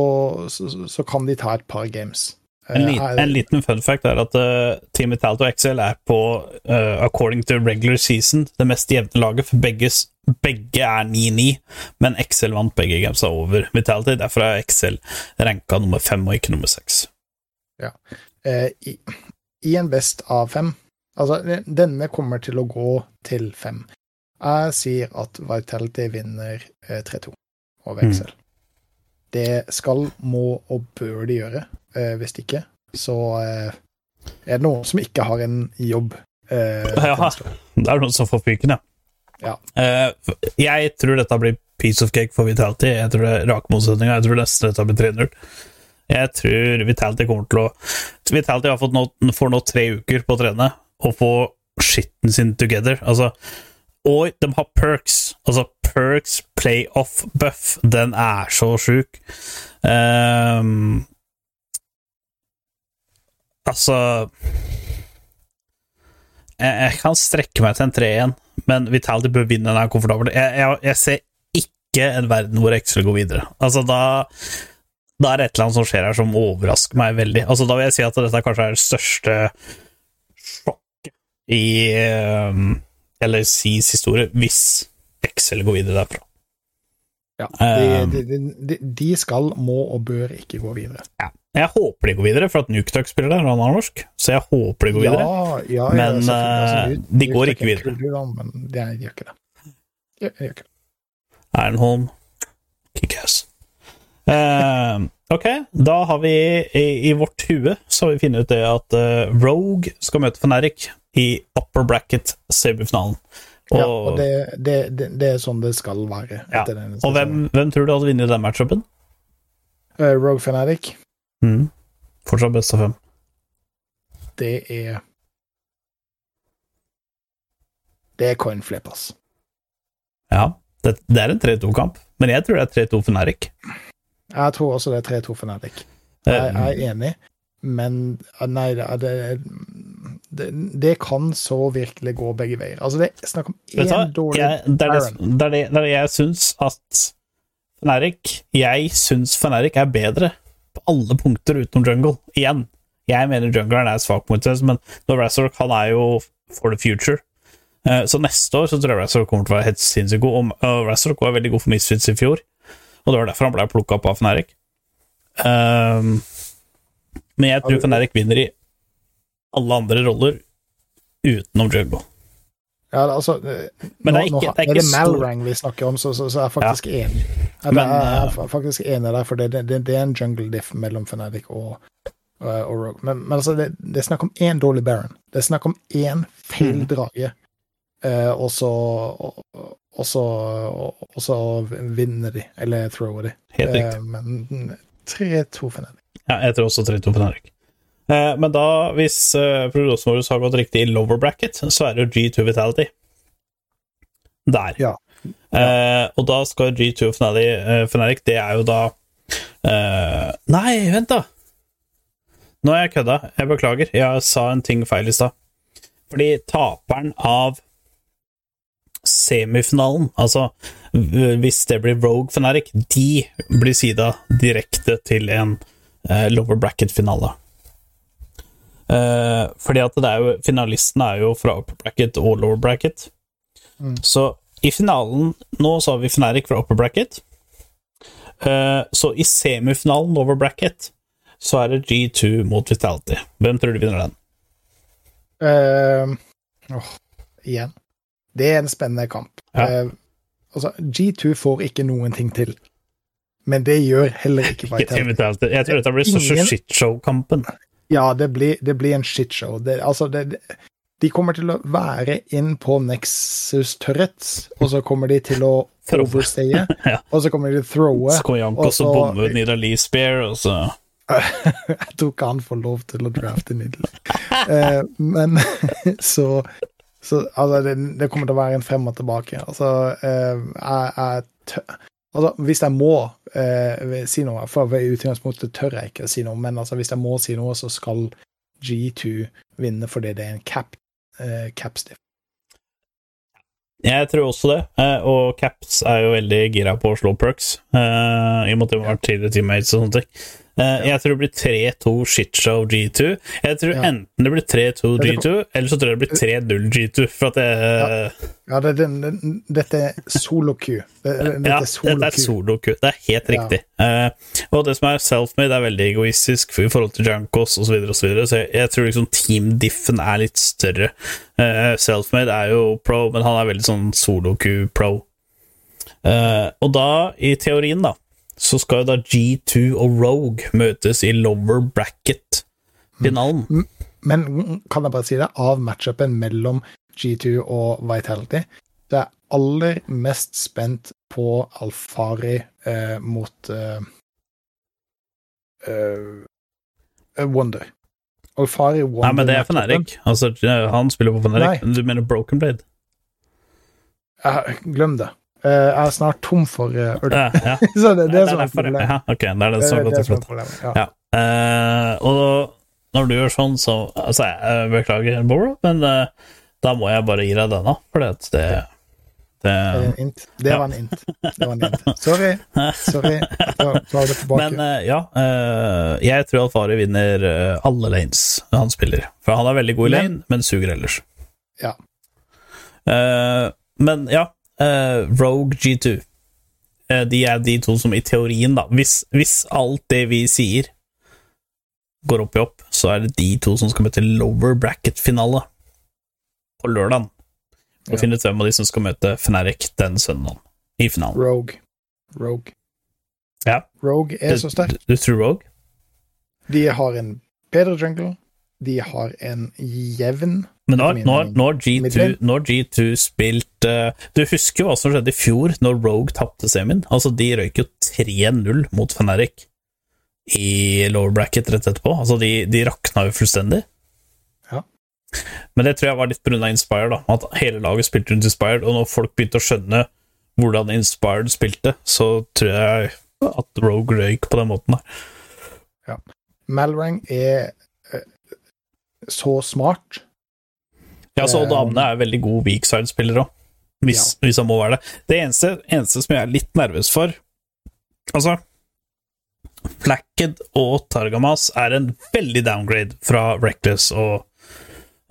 så, så kan de ta et par games. En, er- en liten fun fact er at uh, Team Vitality og XL er på, uh, according to regular season, det mest jevne laget, for begge, begge er 9-9, men XL vant begge gamesa over Vitality. Derfor er XL ranka nummer fem og ikke nummer seks. eh, i, i en best av fem. Altså, denne kommer til å gå til fem. Jeg sier at Vitality vinner eh, 3-2 over Mm. Det skal, må og bør de gjøre. Eh, hvis ikke, så eh, er det noen som ikke har en jobb. Eh, Ja. Det er noen som får fyken, ja. Ja. Eh, jeg tror dette blir piece of cake for Vitality. Jeg tror det er rak motsetning. Jeg tror nesten dette blir 3-0. Jeg tror Vitality kommer til å Vitality har fått nå, får nå tre uker på å trene og få skitten sin together. Altså, og de har perks. Altså, perks playoff buff, den er så sjuk. Ehm, altså jeg, jeg kan strekke meg til en 3-1, men Vitality bør vinne den her komfortabelt. Jeg, jeg, jeg ser ikke en verden hvor Excel går videre. Altså, da da er det et eller annet som skjer her som overrasker meg veldig. Altså, da vil jeg si at dette kanskje er det største sjokket i um, LSCs historie, hvis Excel går videre derfra. Ja, Um, de, de, de, de skal, må og bør ikke gå videre. Ja. Jeg håper de går videre, for at Nuketruck spiller der, og han er norsk, så jeg håper de går videre. Ja, ja, Men, selvfølgelig. Altså, eh, de- de går ikke er videre. Kultur, Men de gjør ikke det. De, de gjør ikke det. Ironholm, kickass. Eh, ok, da har vi i, i vårt hue så har vi funnet ut det at uh, Rogue skal møte Fnatic i upper bracket semifinalen. Og, ja, og det, det, det, det er sånn det skal være. Ja, og hvem, hvem tror du hadde vunnet den matchupen? Uh, Rogue Fanatic, Mm. Fortsatt best av fem. det er Det er coin flip, ass. Ja, det, det er en 3-2-kamp, men jeg tror det er 3-2 Fnatic. Jeg tror også det er 3-2 Fanatic. Jeg, jeg er enig, men ah, Nei, det, det, det, kan så virkelig gå begge veier. Altså, det er snakk om én dårlig Jeg, det, er det, det, er det, er jeg syns at Fnatic Jeg syns Fnatic er bedre på alle punkter utenom jungle. Igjen. Jeg mener jungleren er svak mot men Razork han er jo for the future. Eh, Så neste år så tror jeg Razork kommer til å være helt sinnssykt god. Og og Razork var veldig god for Misfits i fjor, og det var derfor han ble plukka opp av Fnatic. Um, men jeg tror Fnatic vinner i alle andre roller utenom Jugbo. Ja, altså eh, Men det er ikke- det er ikke Malrang vi snakker om, så, så, så er jeg faktisk enig. Ja, det Men, er, jeg eh, er faktisk enig der, for det, det, det er en jungle diff mellom Fnatic og, og, og Rogue. Men, men altså, det, det er snakk om én dårlig Baron. Det er snakk om én feil Mm. drage, eh, og så og, og så og så vinner de, eller thrower de. Helt riktig. Eh, men 3-2 Fnatic. Ja, jeg tror også 3-2 Fnatic. Eh, men da, hvis eh, prognosen vår har gått riktig i lower bracket, så er det jo G2 Vitality. Der. Ja. Ja. og da skal G2 Fnatic, eh, Fnatic Det er jo da eh, Nei, vent, da! Nå har jeg kødda. Jeg beklager. Jeg sa en ting feil i stad. Fordi taperen av semifinalen, altså hvis det blir Rogue Fnatic, de blir sida direkte til en uh, lower bracket-finale. Eh, fordi at det er jo Finalistene er jo fra upper bracket og lower bracket. Mm. Så i finalen Nå så har vi Fnatic fra upper bracket. Eh, så i semifinalen over bracket så er det G2 mot Vitality. Hvem tror du vinner den? Uh, åh, igjen. Det er en spennende kamp. Ja. Uh, altså, G2 får ikke noen ting til. Men det gjør heller ikke Vitality. Jeg tror dette blir største shitshow-kampen. Ja, det blir, det blir en shitshow. Det, altså, det, de kommer til å være inn på Nexus Turrets, og så kommer de til å overstaye, Ja. og så kommer de til å throwe. Jankos og så- og bommer ut Nidalee Spear, og så Jeg tror ikke han får lov til å drafte Nidley. uh, men så, så altså, det, det kommer til å være en frem og tilbake. Altså, uh, jeg, jeg altså, hvis jeg må eh, si noe, for i utgangspunktet tør jeg ikke å si noe, men altså, hvis jeg må si noe, så skal G2 vinne fordi det er en cap, eh, capstiff. Jeg tror også det, eh, og Caps er jo veldig gira på å slå perks, eh, i og med at de vært tidligere teammates og sånne ting. Eh, Jeg tror det blir 3-2 shitshow G2. Jeg tror Ja. enten det blir 3-2 G2, eller så tror jeg det blir 3-0 G2, for at det Ja, ja det, det, dette er solo-Q. Det, Ja, dette er solo-Q. Det er helt Ja. riktig. Eh, og det som er self-made, er veldig egoistisk i forhold til Jankos osv. Så, videre, og så, videre. så jeg, jeg tror liksom team-diffen er litt større. Uh, self-made er jo pro, men han er veldig sånn solo-Q-pro. Uh, og da, i teorien, da, så skal jo da G2 og Rogue møtes i lower bracket-finalen. Men kan jeg bare si det, av matchupen mellom G2 og Vitality, så er jeg aller mest spent på Alfari eh, mot eh, eh, Wonder. Alfari Wonder Nei, men det er Fnatic. Altså, han spiller på Fnatic. Du mener Broken Blade? Eh, glem det. Eh, jeg er snart tom for eh, øl. Ja, så det, det er sånn derfor- problem. Ja, ok, det er det Det, som det, det er sånn Ja. Eh, og når du gjør sånn, så altså, jeg beklager, Boro, men uh, da må jeg bare gi deg denne, for det, det, Det, er det var en int. Det var en int. Sorry. Sorry. Ta, tar det tilbake. Men uh, ja, uh, jeg tror Alfari vinner alle lanes han spiller. For han er veldig god i lane, men suger ellers. Ja. Men ja, Rogue G2. Eh, de er de to som i teorien, da Hvis, hvis alt det vi sier, går opp i opp, så er det de to som skal møte lower bracket-finale på lørdag. Og Ja. finne ut hvem av de som skal møte Fnatic den søndagen i finalen. Rogue. Rogue. Ja. Rogue er så sterk. Du, du tror Rogue? De har en bedre jungle. De har en jevn Men nå, når, nå, har G2, når G2 spilt uh, Du husker hva som skjedde i fjor, når Rogue tapte semien? Altså, de røyk jo 3-0 mot Feneric i lower bracket rett etterpå. Altså, de, de rakna jo fullstendig. Ja. Men det tror jeg var litt pga. Inspired, da. At hele laget spilte rundt Inspired, og når folk begynte å skjønne hvordan Inspired spilte, så tror jeg at Rogue røyk på den måten der. Malrang er så smart Ja, så Eh, damene er veldig gode weak side-spillere òg, hvis, hvis han må være det. Det eneste, eneste som jeg er litt nervøs for Altså Flacked og Targamas er en veldig downgrade fra Reckless og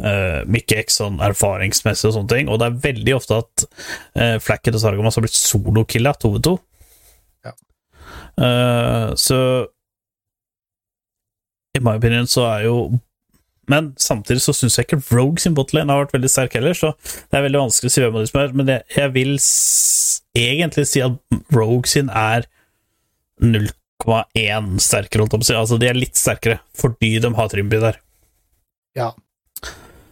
uh, Mickey X sånn erfaringsmessig og sånne ting, og det er veldig ofte at uh, Flacked og Targamas har blitt solokilla 2v2. Ja. Uh, så i my opinion så er jo Men samtidig så syns jeg ikke Rogue sin botlane har vært veldig sterk heller, så det er veldig vanskelig å si hvem av de som er, men jeg, jeg vil egentlig si at Rogue sin er 0,1 sterkere, holdt jeg på å si. Altså, de er litt sterkere fordi de har Trimby der. Ja.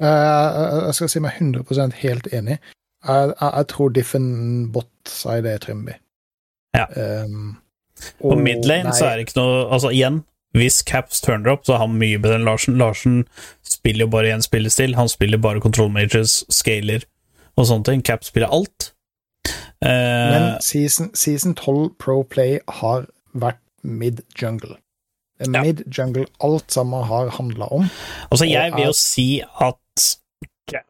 Eh, jeg skal si meg 100% helt enig. Jeg, jeg, jeg tror diffen bot-side er Trimby. Ja. Um, På og- midlane nei, så er det ikke noe Altså, igjen, hvis Caps turner opp, så er han mye bedre enn Larsen. Larsen spiller jo bare én spillestil. Han spiller bare control majors, scaler og sånne ting. Caps spiller alt. Eh, Men season, season 12 Pro Play har vært mid-jungle. Ja. mid-jungle alt sammen har handla om. Altså, jeg vil jo er- si at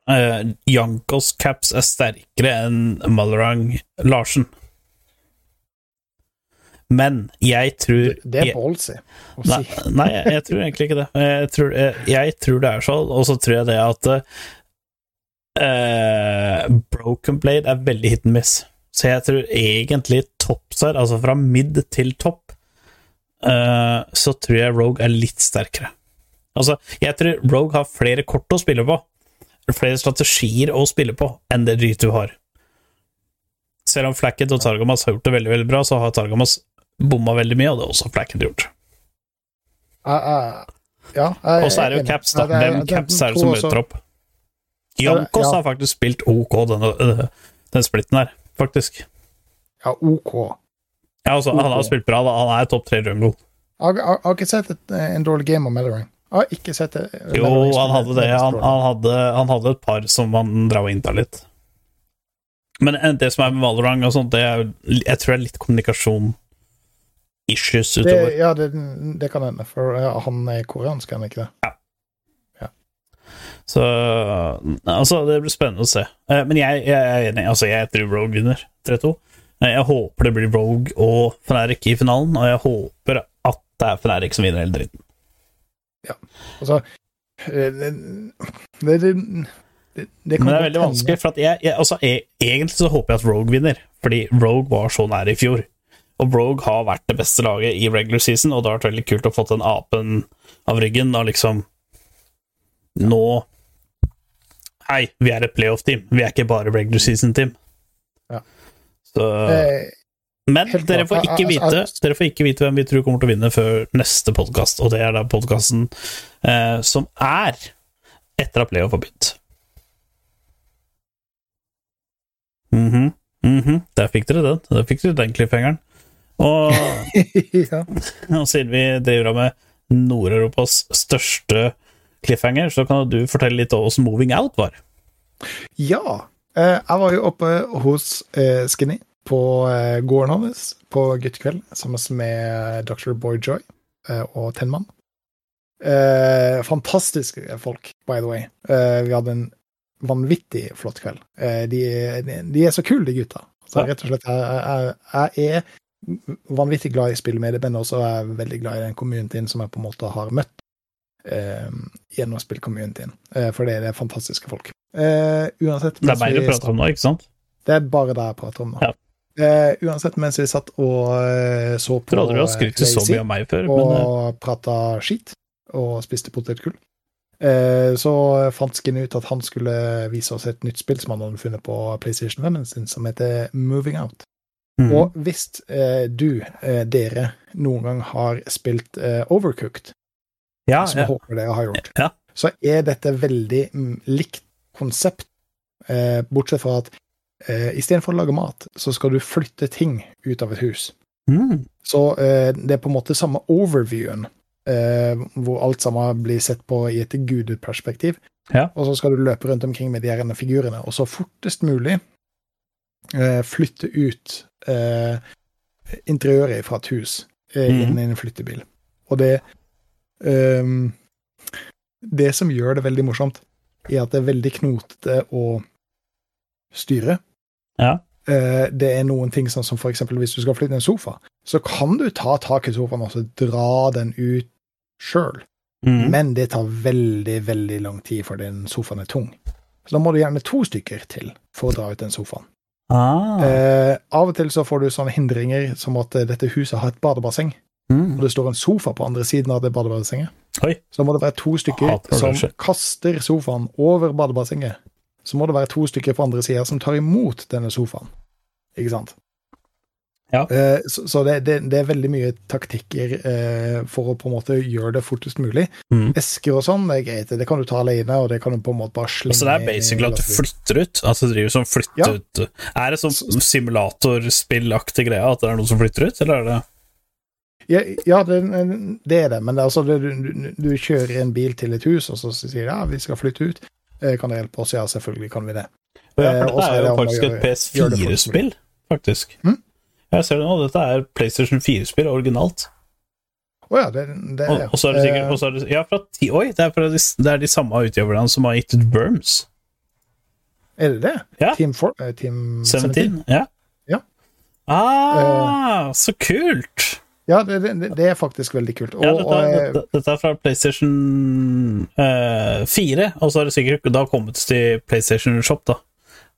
uh, Jankos caps er sterkere enn Malerang Larsen. Men jeg tror Det er ballsy å nei, si. nei, jeg, jeg tror egentlig ikke det. Jeg tror, jeg, jeg tror det er sånn, og så tror jeg det at uh, Broken Blade er veldig hit and miss. Så jeg tror egentlig topside, altså fra midd til topp, uh, så tror jeg Rogue er litt sterkere. Altså, jeg tror Rogue har flere kort å spille på, flere strategier å spille på, enn det G2 har. Selv om Flacket og Targamas har gjort det veldig veldig bra, så har Targamas bomma veldig mye, og det har også Flacket gjort. Uh, uh, ja, Og så er det jo. Caps, da. Er- Hvem Caps er det som møter opp? Jankos Ja. har faktisk spilt OK, denne, øh, den splitten her, faktisk. Ja, OK. Ja, altså, Han har spilt bra, da. Han er topp tre jungle. Jeg, har ikke sett et, en dårlig game av Mellering. Jeg har ikke sett det. Jo, han hadde det. Han, han, hadde, han hadde et par som han dra og innta litt. Men eh, det som er med Valorang og sånt, det er, jeg tror det er litt kommunikasjon issues det, ja, det, det kan hende, for ja, han er koreansk, er han ikke det? Ja Så altså, det blir spennende å se. Eh, Men jeg, jeg er enig. Altså, jeg tror Rogue vinner 3-2. Eh, Jeg håper det blir Rogue og Fnatic i finalen, og jeg håper at det er Fnatic som vinner hele dritten. Altså eh, det, det, det, det, Men det er veldig vanskelig, for jeg, jeg, altså, jeg, egentlig så håper jeg at Rogue vinner, fordi Rogue var så nær i fjor. Og Brogue har vært det beste laget i regular season, og det har vært veldig kult å få den apen av ryggen Da liksom Nå Hei, vi er et playoff-team, vi er ikke bare regular season-team. Ja. Så Eh, Men dere får, ikke vite, altså- dere får ikke vite hvem vi tror kommer til å vinne før neste podkast, og det er da podkasten eh, som er etter at playoff har begynt. Mhm, mhm. Der fikk dere den. Der fikk dere den cliffhangeren. Og, ja. og siden vi driver med Nord-Europas største cliffhanger, så kan du fortelle litt om hvordan Moving Out var. ja. Eh, jeg var jo oppe hos eh, Skinny på eh, gården hans på guttekveld sammen med Dr. Boy Joy og Tenman. Fantastiske folk, by the way. Vi hadde en vanvittig flott kveld. De, de, de er så kule, de gutta. Så rett og slett, jeg, jeg, jeg er vanvittig glad i spillet med det, men også er veldig glad i den communityen som jeg på en måte har møtt eh, gjennom spillcommunityen. Eh, for det er fantastiske folk. Eh, uansett Det er bare det du prater om nå, ikke sant? det er bare det jeg prater om nå. Ja. Eh, uansett, mens vi satt og eh, så på Trodde du hadde skrytt så mye av meg før, men eh, og prata skit og spiste potetgull, eh, så fant Skinny ut at han skulle vise oss et nytt spill som han hadde funnet på PlayStation 5 sin, som heter Moving Out. Mhm. Og hvis eh, du, eh, dere, noen gang har spilt eh, Overcooked, ja, som jeg ja. håper dere har gjort, Ja. så er dette veldig mm, likt konsept, eh, bortsett fra at eh, istedenfor å lage mat, så skal du flytte ting ut av et hus. Mm. Så eh, det er på en måte samme overviewen, eh, hvor alt sammen blir sett på i et gudeperspektiv. Ja. Og så skal du løpe rundt omkring med de her figurene, og så fortest mulig flytte ut eh, interiøret fra et hus eh, Mhm. inn i en flyttebil. Og det ehm, Det som gjør det veldig morsomt, er at det er veldig knotete å styre. Ja. Eh, Det er noen ting sånn som eksempel hvis du skal flytte en sofa, så kan du ta tak i sofaen og så dra den ut sjøl. Mm. Men det tar veldig, veldig lang tid, for den sofaen er tung. Så da må du gjerne to stykker til for å dra ut den sofaen. Ah. Eh, av og til så får du sånne hindringer som at eh, dette huset har et badebasseng, Mm. og det står en sofa på andre siden av det badebassenget. Oi. Så må det være to stykker som kaster sofaen over badebassenget. Så må det være to stykker på andre sida som tar imot denne sofaen. Ikke sant? Ja. Eh, så så det, det, det er veldig mye taktikker eh, for å på en måte gjøre det fortest mulig. Mm. Esker og sånn, det er greit. Det kan du ta alene, og det kan du på en måte bare slenge Så det er basically at du flytter ut? Altså driver som flytter Ja. ut Er det sånn simulatorspillaktig greie at det er noen som flytter ut, eller er det Ja, ja det, det er det, men det er altså, det, du, du kjører en bil til et hus, og så sier de ja, vi skal flytte ut. Eh, Kan det hjelpe oss? Ja, selvfølgelig kan vi det. Ja, Eh, for dette er jo faktisk et gjøre- gjøre det fortest PS4-spill, faktisk. Mm. Jeg ser det nå, dette er PlayStation 4-spill, originalt. Å ja, det, det Og, og så er det sikkert Eh, og så er det, Ja, fra ti Oi, det er, fra de, det er de samme utgiverne som har gitt ut Worms. Er det det? Ja. Team, for, uh, team 17? 17? Ja. Ja. Ah, så kult! Ja, det, det, er faktisk veldig kult. Og, Ja, dette, og, er- eh, dette, dette er fra PlayStation uh, 4, og så har det sikkert da kommet til PlayStation Shop, da,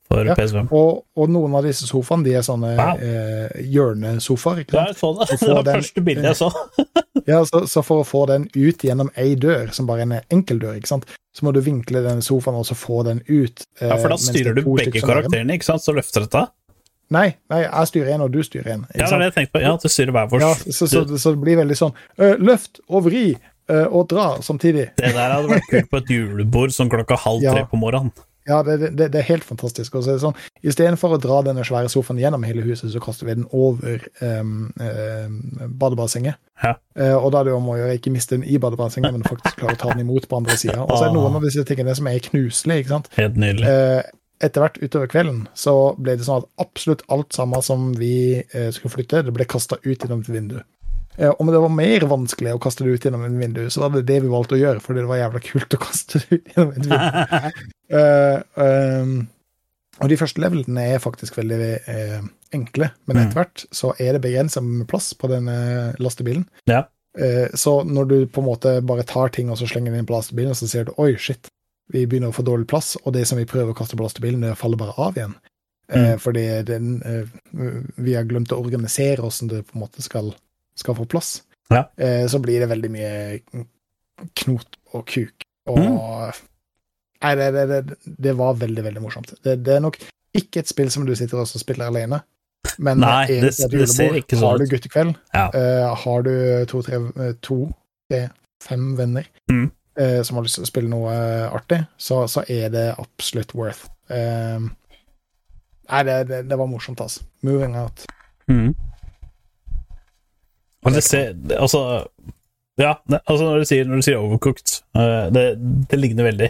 for Ja. PS5. og, og noen av disse sofaene de er sånne Wow. eh, hjørnesofaer. ikke Ja, sant? jeg så det. Var første bildet jeg så. Ja, så, så for å få den ut gjennom ei dør, som bare er en enkel dør, ikke sant? så må du vinkle den sofaen og så få den ut. eh, Ja, for da styrer er du begge karakterene, ikke sant, så løfter dette? Nei, nei, jeg styrer en, og du styrer en. Ja, det er det jeg tenkte på. Ja, du styrer hver vår. Ja, så, så, så det blir veldig sånn eh, løft og vri eh, og dra samtidig. Det der hadde vært kult på et julebord sånn klokka halv tre Ja. på morgenen. Ja, det, det, det er helt fantastisk. Og så er det sånn, Istedenfor å dra denne svære sofaen gjennom hele huset, så kaster vi den over um, badebassenget. Ja. Eh, og da er det jo om å gjøre ikke miste den i badebassenget, men faktisk klare å ta den imot på andre sida. Og så er det noen av disse tingene som er knuselige. ikke sant? Helt nydelig. Uh, etter hvert utover kvelden så ble det sånn at absolutt alt sammen som vi eh, skulle flytte, det ble kasta ut gjennom et vindu. Eh, om det var mer vanskelig å kaste det ut gjennom et vindu, så var det det vi valgte å gjøre, fordi det var jævla kult å kaste det ut gjennom et vindu. uh, um, og de første levelene er faktisk veldig uh, enkle, men Mm. etter hvert så er det begrensa med plass på denne lastebilen. Ja. Så når du på en måte bare tar ting og så slenger det inn på lastebilen, så ser du oi, shit, vi begynner å få dårlig plass, og det som vi prøver å kaste på lastebilen, det faller bare av igjen. Mm. fordi den, vi har glemt å organisere hvordan det på en måte skal, skal få plass. Ja. Eh, så blir det veldig mye knot og kuk. Og Mm. Nei, det, det, det, det var veldig, veldig morsomt. Det, det er nok ikke et spill som du sitter og spiller alene. Men Nei, det- et det ser julebord. ikke sånn Har du guttekveld, Ja. eh, har du to, tre, eh, to, tre, fem venner Mm. eh, som har lyst til å spille noe artig, så, så er det absolutt worth. Eh, nei, det, det, det var morsomt, altså. Moving out. Mm. Og det ser Altså Ja, altså når du sier, når sier overcooked, eh, det, det ligner veldig.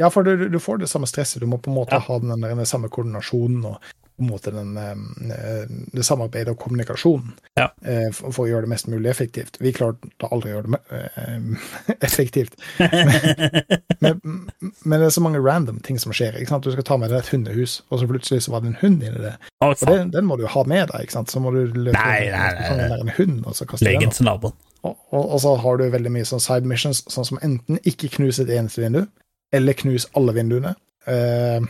Ja, for du, du får det samme stresset. Du må på en måte Ja. ha den, den samme koordinasjonen og på en måte den, eh, det samarbeidet og kommunikasjonen Ja. eh, for, for å gjøre det mest mulig effektivt. Vi klarte aldri å gjøre det eh, effektivt. Men, men det er så mange random ting som skjer. ikke sant? Du skal ta med deg et hundehus, og så plutselig så var det en hund inni det. Og det, den må du ha med deg. ikke sant? Så må du løpe Nei, nei, nei, nei. en hund og så kaste den den. Og, og, og så har du veldig mye sånn side missions, sånn som enten ikke knuse et eneste vindu, eller knus alle vinduene. Uh,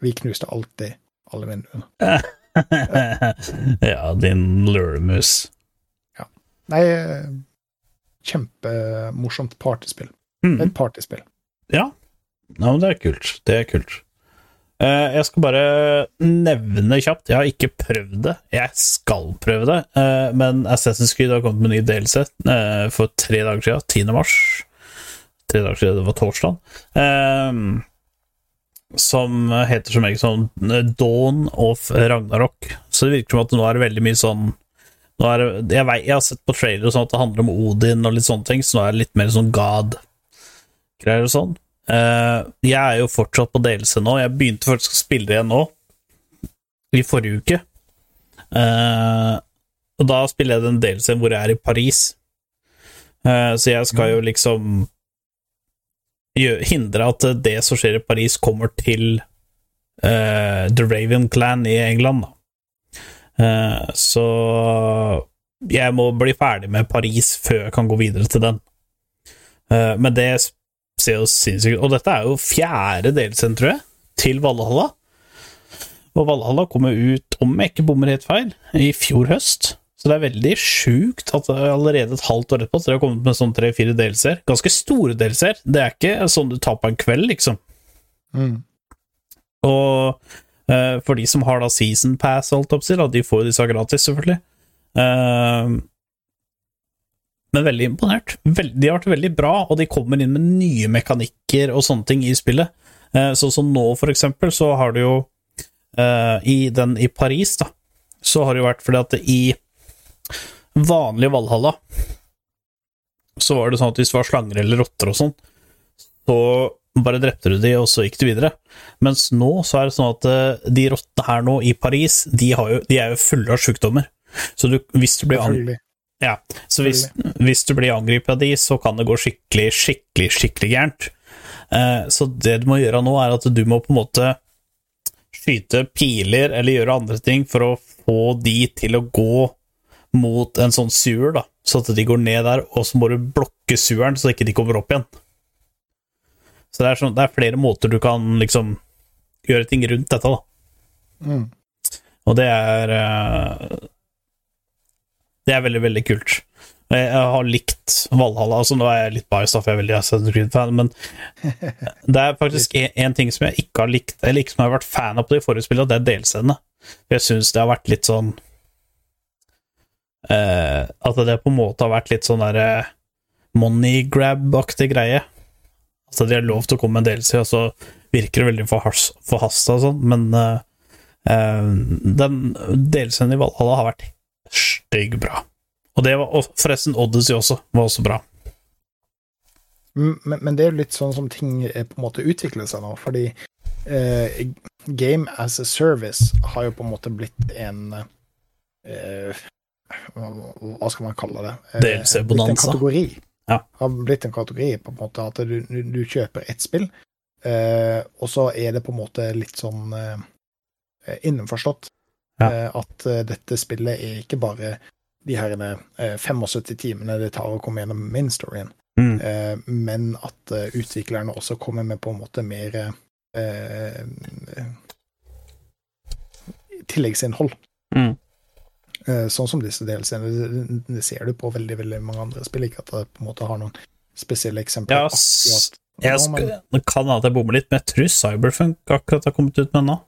vi knuste alltid alle vinduene. ja, din luremus. Nei, eh, kjempemorsomt partyspill. Mm. Et partyspill. Ja. ja, det er kult. Det er kult. Eh, jeg skal bare nevne kjapt Jeg har ikke prøvd det. Jeg skal prøve det, men Assassin's Creed har kommet med ny delelse for tre dager siden. 10. mars. Tre dager siden, det var torsdag. um, som heter som egentlig sånn eh, Dawn of Ragnarok. Så det virker som at nå er det veldig mye sånn er det, jeg, vet, jeg har sett på trailer sånn at det handler om Odin og litt sånne ting, så nå er det litt mer sånn God-greier og sånn. Uh, jeg er jo fortsatt på delelse nå. Jeg begynte faktisk å spille det igjen nå, i forrige uke. Uh, og da spiller jeg den delelsen hvor jeg er i Paris. Uh, så jeg skal jo liksom gjø- hindre at det som skjer i Paris, kommer til uh, The Raven Clan i England, da. Uh, så jeg må bli ferdig med Paris før jeg kan gå videre til den. Uh, men det ser jo sinnssykt. Og dette er jo fjerde delscene, tror jeg, til Valhalla. Og Valhalla kommer ut, om jeg ikke bommer helt feil, i fjor høst. Så det er veldig sjukt at det er allerede et halvt år etterpå så det har kommet med sånn tre-fire delser. Ganske store delser. Det er ikke sånn du tar på en kveld, liksom. Mm. Og uh, for de som har da season pass, alt på da, de får jo disse gratis, selvfølgelig. Uh, men veldig imponert. Vel- de har vært veldig bra, og de kommer inn med nye mekanikker og sånne ting i spillet. Uh, sånn som nå, for eksempel, så har du jo I den i Paris, da, så har det jo vært fordi at i vanlig Valhalla så var det sånn at hvis det var slanger eller rotter og sånn, så bare drepte du de, og så gikk du videre. Mens nå så er det sånn at eh, de rottene her nå i Paris, de, har jo, de er jo fulle av sykdommer. Så du, hvis du blir ang- ja, så hvis, hvis du blir angrepet av de, så kan det gå skikkelig, skikkelig, skikkelig gærent. Eh, så det du må gjøre nå, er at du må på en måte skyte piler eller gjøre andre ting for å få de til å gå mot en sånn sewer, da, så at de går ned der, og så må du blokke seweren så ikke de kommer opp igjen. Så det er, sånn, det er flere måter du kan liksom gjøre ting rundt dette, da. Mm. Og det er eh, Det er veldig, veldig kult. Jeg har likt Valhalla. altså Nå er jeg litt biased, for jeg er veldig Assassin's Creed-fan, men det er faktisk en, en ting som jeg ikke har likt, eller ikke som jeg har vært fan av på de forrige spillene, det er delscenene. Jeg syns det har vært litt sånn eh, At det på en måte har vært litt sånn derre money grab-aktig greie. Altså, de har lov til å komme en en siden, og så virker det veldig forhas- forhasta og sånn, men eh, eh, den delscenen i Valhalla har vært stygg bra. Og det var og forresten Odyssey også, var også bra. Men, men det er jo litt sånn som ting eh, på en måte utvikler seg nå, fordi eh, Game as a service har jo på en måte blitt en eh, hva, skal man kalle det? Eh, DLC blitt en bonanza. kategori. Ja. Har blitt en kategori, på en måte, at du, du, kjøper ett spill, eh, og så er det på en måte litt sånn eh, innenforstått Ja. eh, at eh, dette spillet er ikke bare de her eh, 75 timene det tar å komme gjennom main storyen. Mm. Eh, men at eh, utviklerne også kommer med på en måte mer eh, eh, tilleggsinnhold. Mm. Eh, sånn som disse delscenene. Det, ser du på veldig veldig mange andre spill. Ikke at det på en måte har noen spesielle eksempler. Ja, Jeg nå, men det kan hende jeg bommer litt, men jeg tror Cyberfunk akkurat har kommet ut med nå.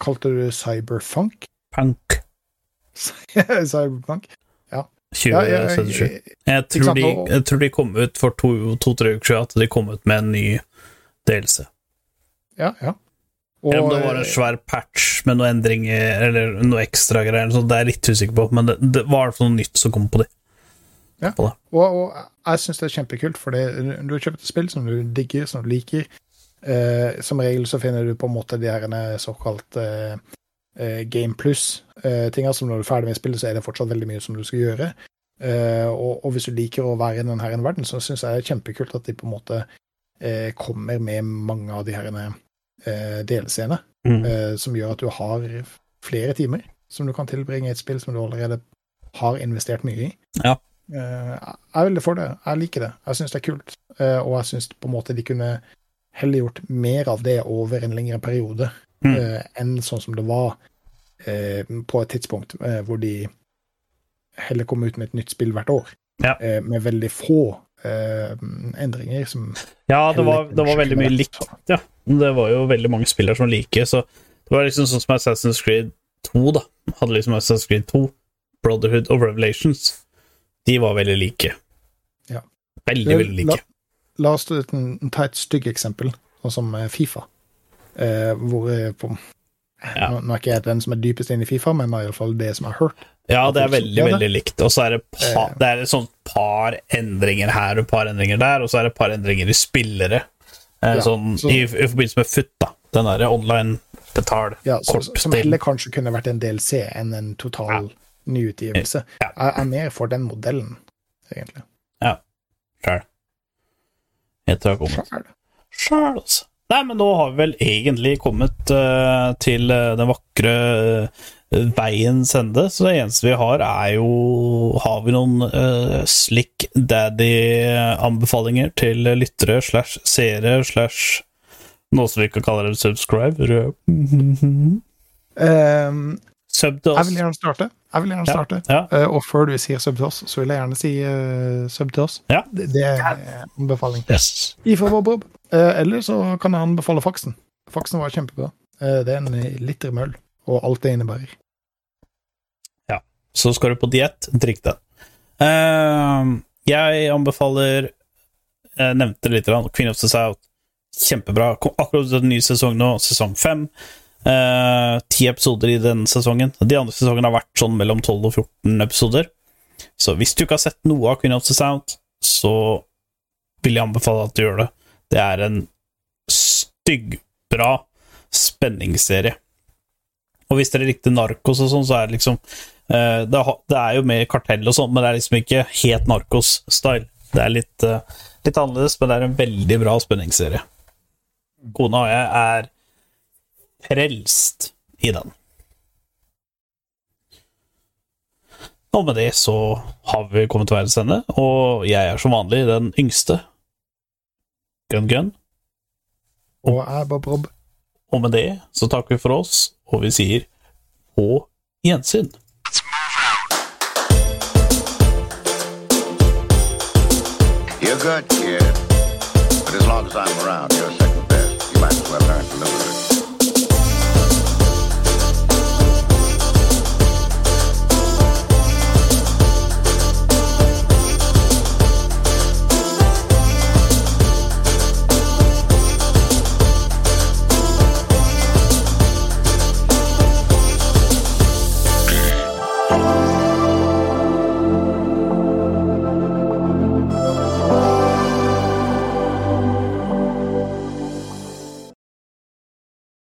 Kalte du cyberfunk? Punk Cyberpunk? 2077. Ja, ja, Jeg, Ikke tror de, jeg tror de kom ut for to-tre to, uker siden, at de kom ut med en ny delelse. ja. ja. Eller om det var en eh, svær patch med noen endringer eller noe ekstra greier, så det er jeg litt usikker på, men det, det var noe nytt som kom på det. Ja. På det. Og, og jeg syns det er kjempekult, for det, du har kjøpt et spill som du digger, som du liker. Eh, som regel så finner du på en måte de her såkalt eh, eh, Game Plus-tinga, som når du er ferdig med spillet, så er det fortsatt veldig mye som du skal gjøre. Eh, og, og hvis du liker å være i denne verden, så syns jeg det er kjempekult at de på en måte eh, kommer med mange av de her eh, delscene, Mm. eh, som gjør at du har flere timer som du kan tilbringe i et spill som du allerede har investert mye i. Ja. Eh, jeg er veldig for det. Jeg liker det. Jeg syns det er kult. Eh, og jeg syns på en måte de kunne heller gjort mer av det over en lengre periode Mm. eh, enn sånn som det var eh, på et tidspunkt eh, hvor de heller kom ut med et nytt spill hvert år. Ja. Eh, med veldig få Uh, endringer som Ja, det var, det var veldig mye likt, ja. Det var jo veldig mange spillere som like, så det var liksom sånn som Assassin's Creed 2, da. Hadde liksom Assassin's Creed 2, Brotherhood og Revelations. De var veldig like. Ja. Veldig, veldig like. La, la oss ta et, et stygg eksempel, sånn som eh, Fifa. Eh, hvor eh, på, Ja. nå, nå er ikke jeg den som er dypest inne i Fifa, men iallfall det som har hørt. Ja, det er veldig, veldig likt. Og så er det, pa, Eh. det er et sånt par endringer her og par endringer der, og så er det et par endringer i spillere. Eh, Ja, sånn, så- i, I forbindelse med FUT, da. Den derre online betal Ja, så, som heller kanskje kunne vært en DLC enn en total nyutgivelse. Ja. Jeg er mer for den modellen, egentlig. Ja. Sjæl. Helt til jeg kommet. Sjæl. Sjæl, altså. Nei, men nå har vi vel egentlig kommet uh, til eh, den vakre eh, veiens ende, så det eneste vi har, er jo Har vi noen uh, slick daddy-anbefalinger til lyttere slash seere slash noe som vi kan kalle det subscribe? Um, Sub til jeg vil gjerne starte. Jeg vil gjerne starte. ja. Eh, og før du sier sub til oss, så vil jeg gjerne si uh, sub til oss. Ja. Det, det er anbefaling. Yes. Ifra Bob Bob. Uh, eller så kan jeg anbefale Faksen. Faksen var kjempebra. Uh, det er en liter møll, og alt det innebærer. Så skal du på diett, drikk den. Eh, jeg anbefaler Jeg nevnte litt grann, Queen of the South. Kjempebra. Kom akkurat ut en ny sesong nå, sesong fem. Eh, Ti episoder i denne sesongen. De andre sesongene har vært sånn mellom 12 og 14 episoder. Så hvis du ikke har sett noe av Queen of the Sound, så vil jeg anbefale at du gjør det. Det er en styggbra spenningsserie. Og hvis dere likte Narkos og sånn, så er det liksom eh, det, er jo mer kartell og sånn, men det er liksom ikke helt Narkos-style. Det er litt, eh, litt annerledes, men det er en veldig bra spenningsserie. Kona og jeg er frelst i den. Og med det så har vi kommet til verdens ende, og jeg er som vanlig den yngste. Gun Gun. Og jeg, Bob Bob. Og med det så takker vi for oss, og vi sier på gjensyn. You're good, kid. But as long as I'm around, you're second best. You might as well learn to live with it.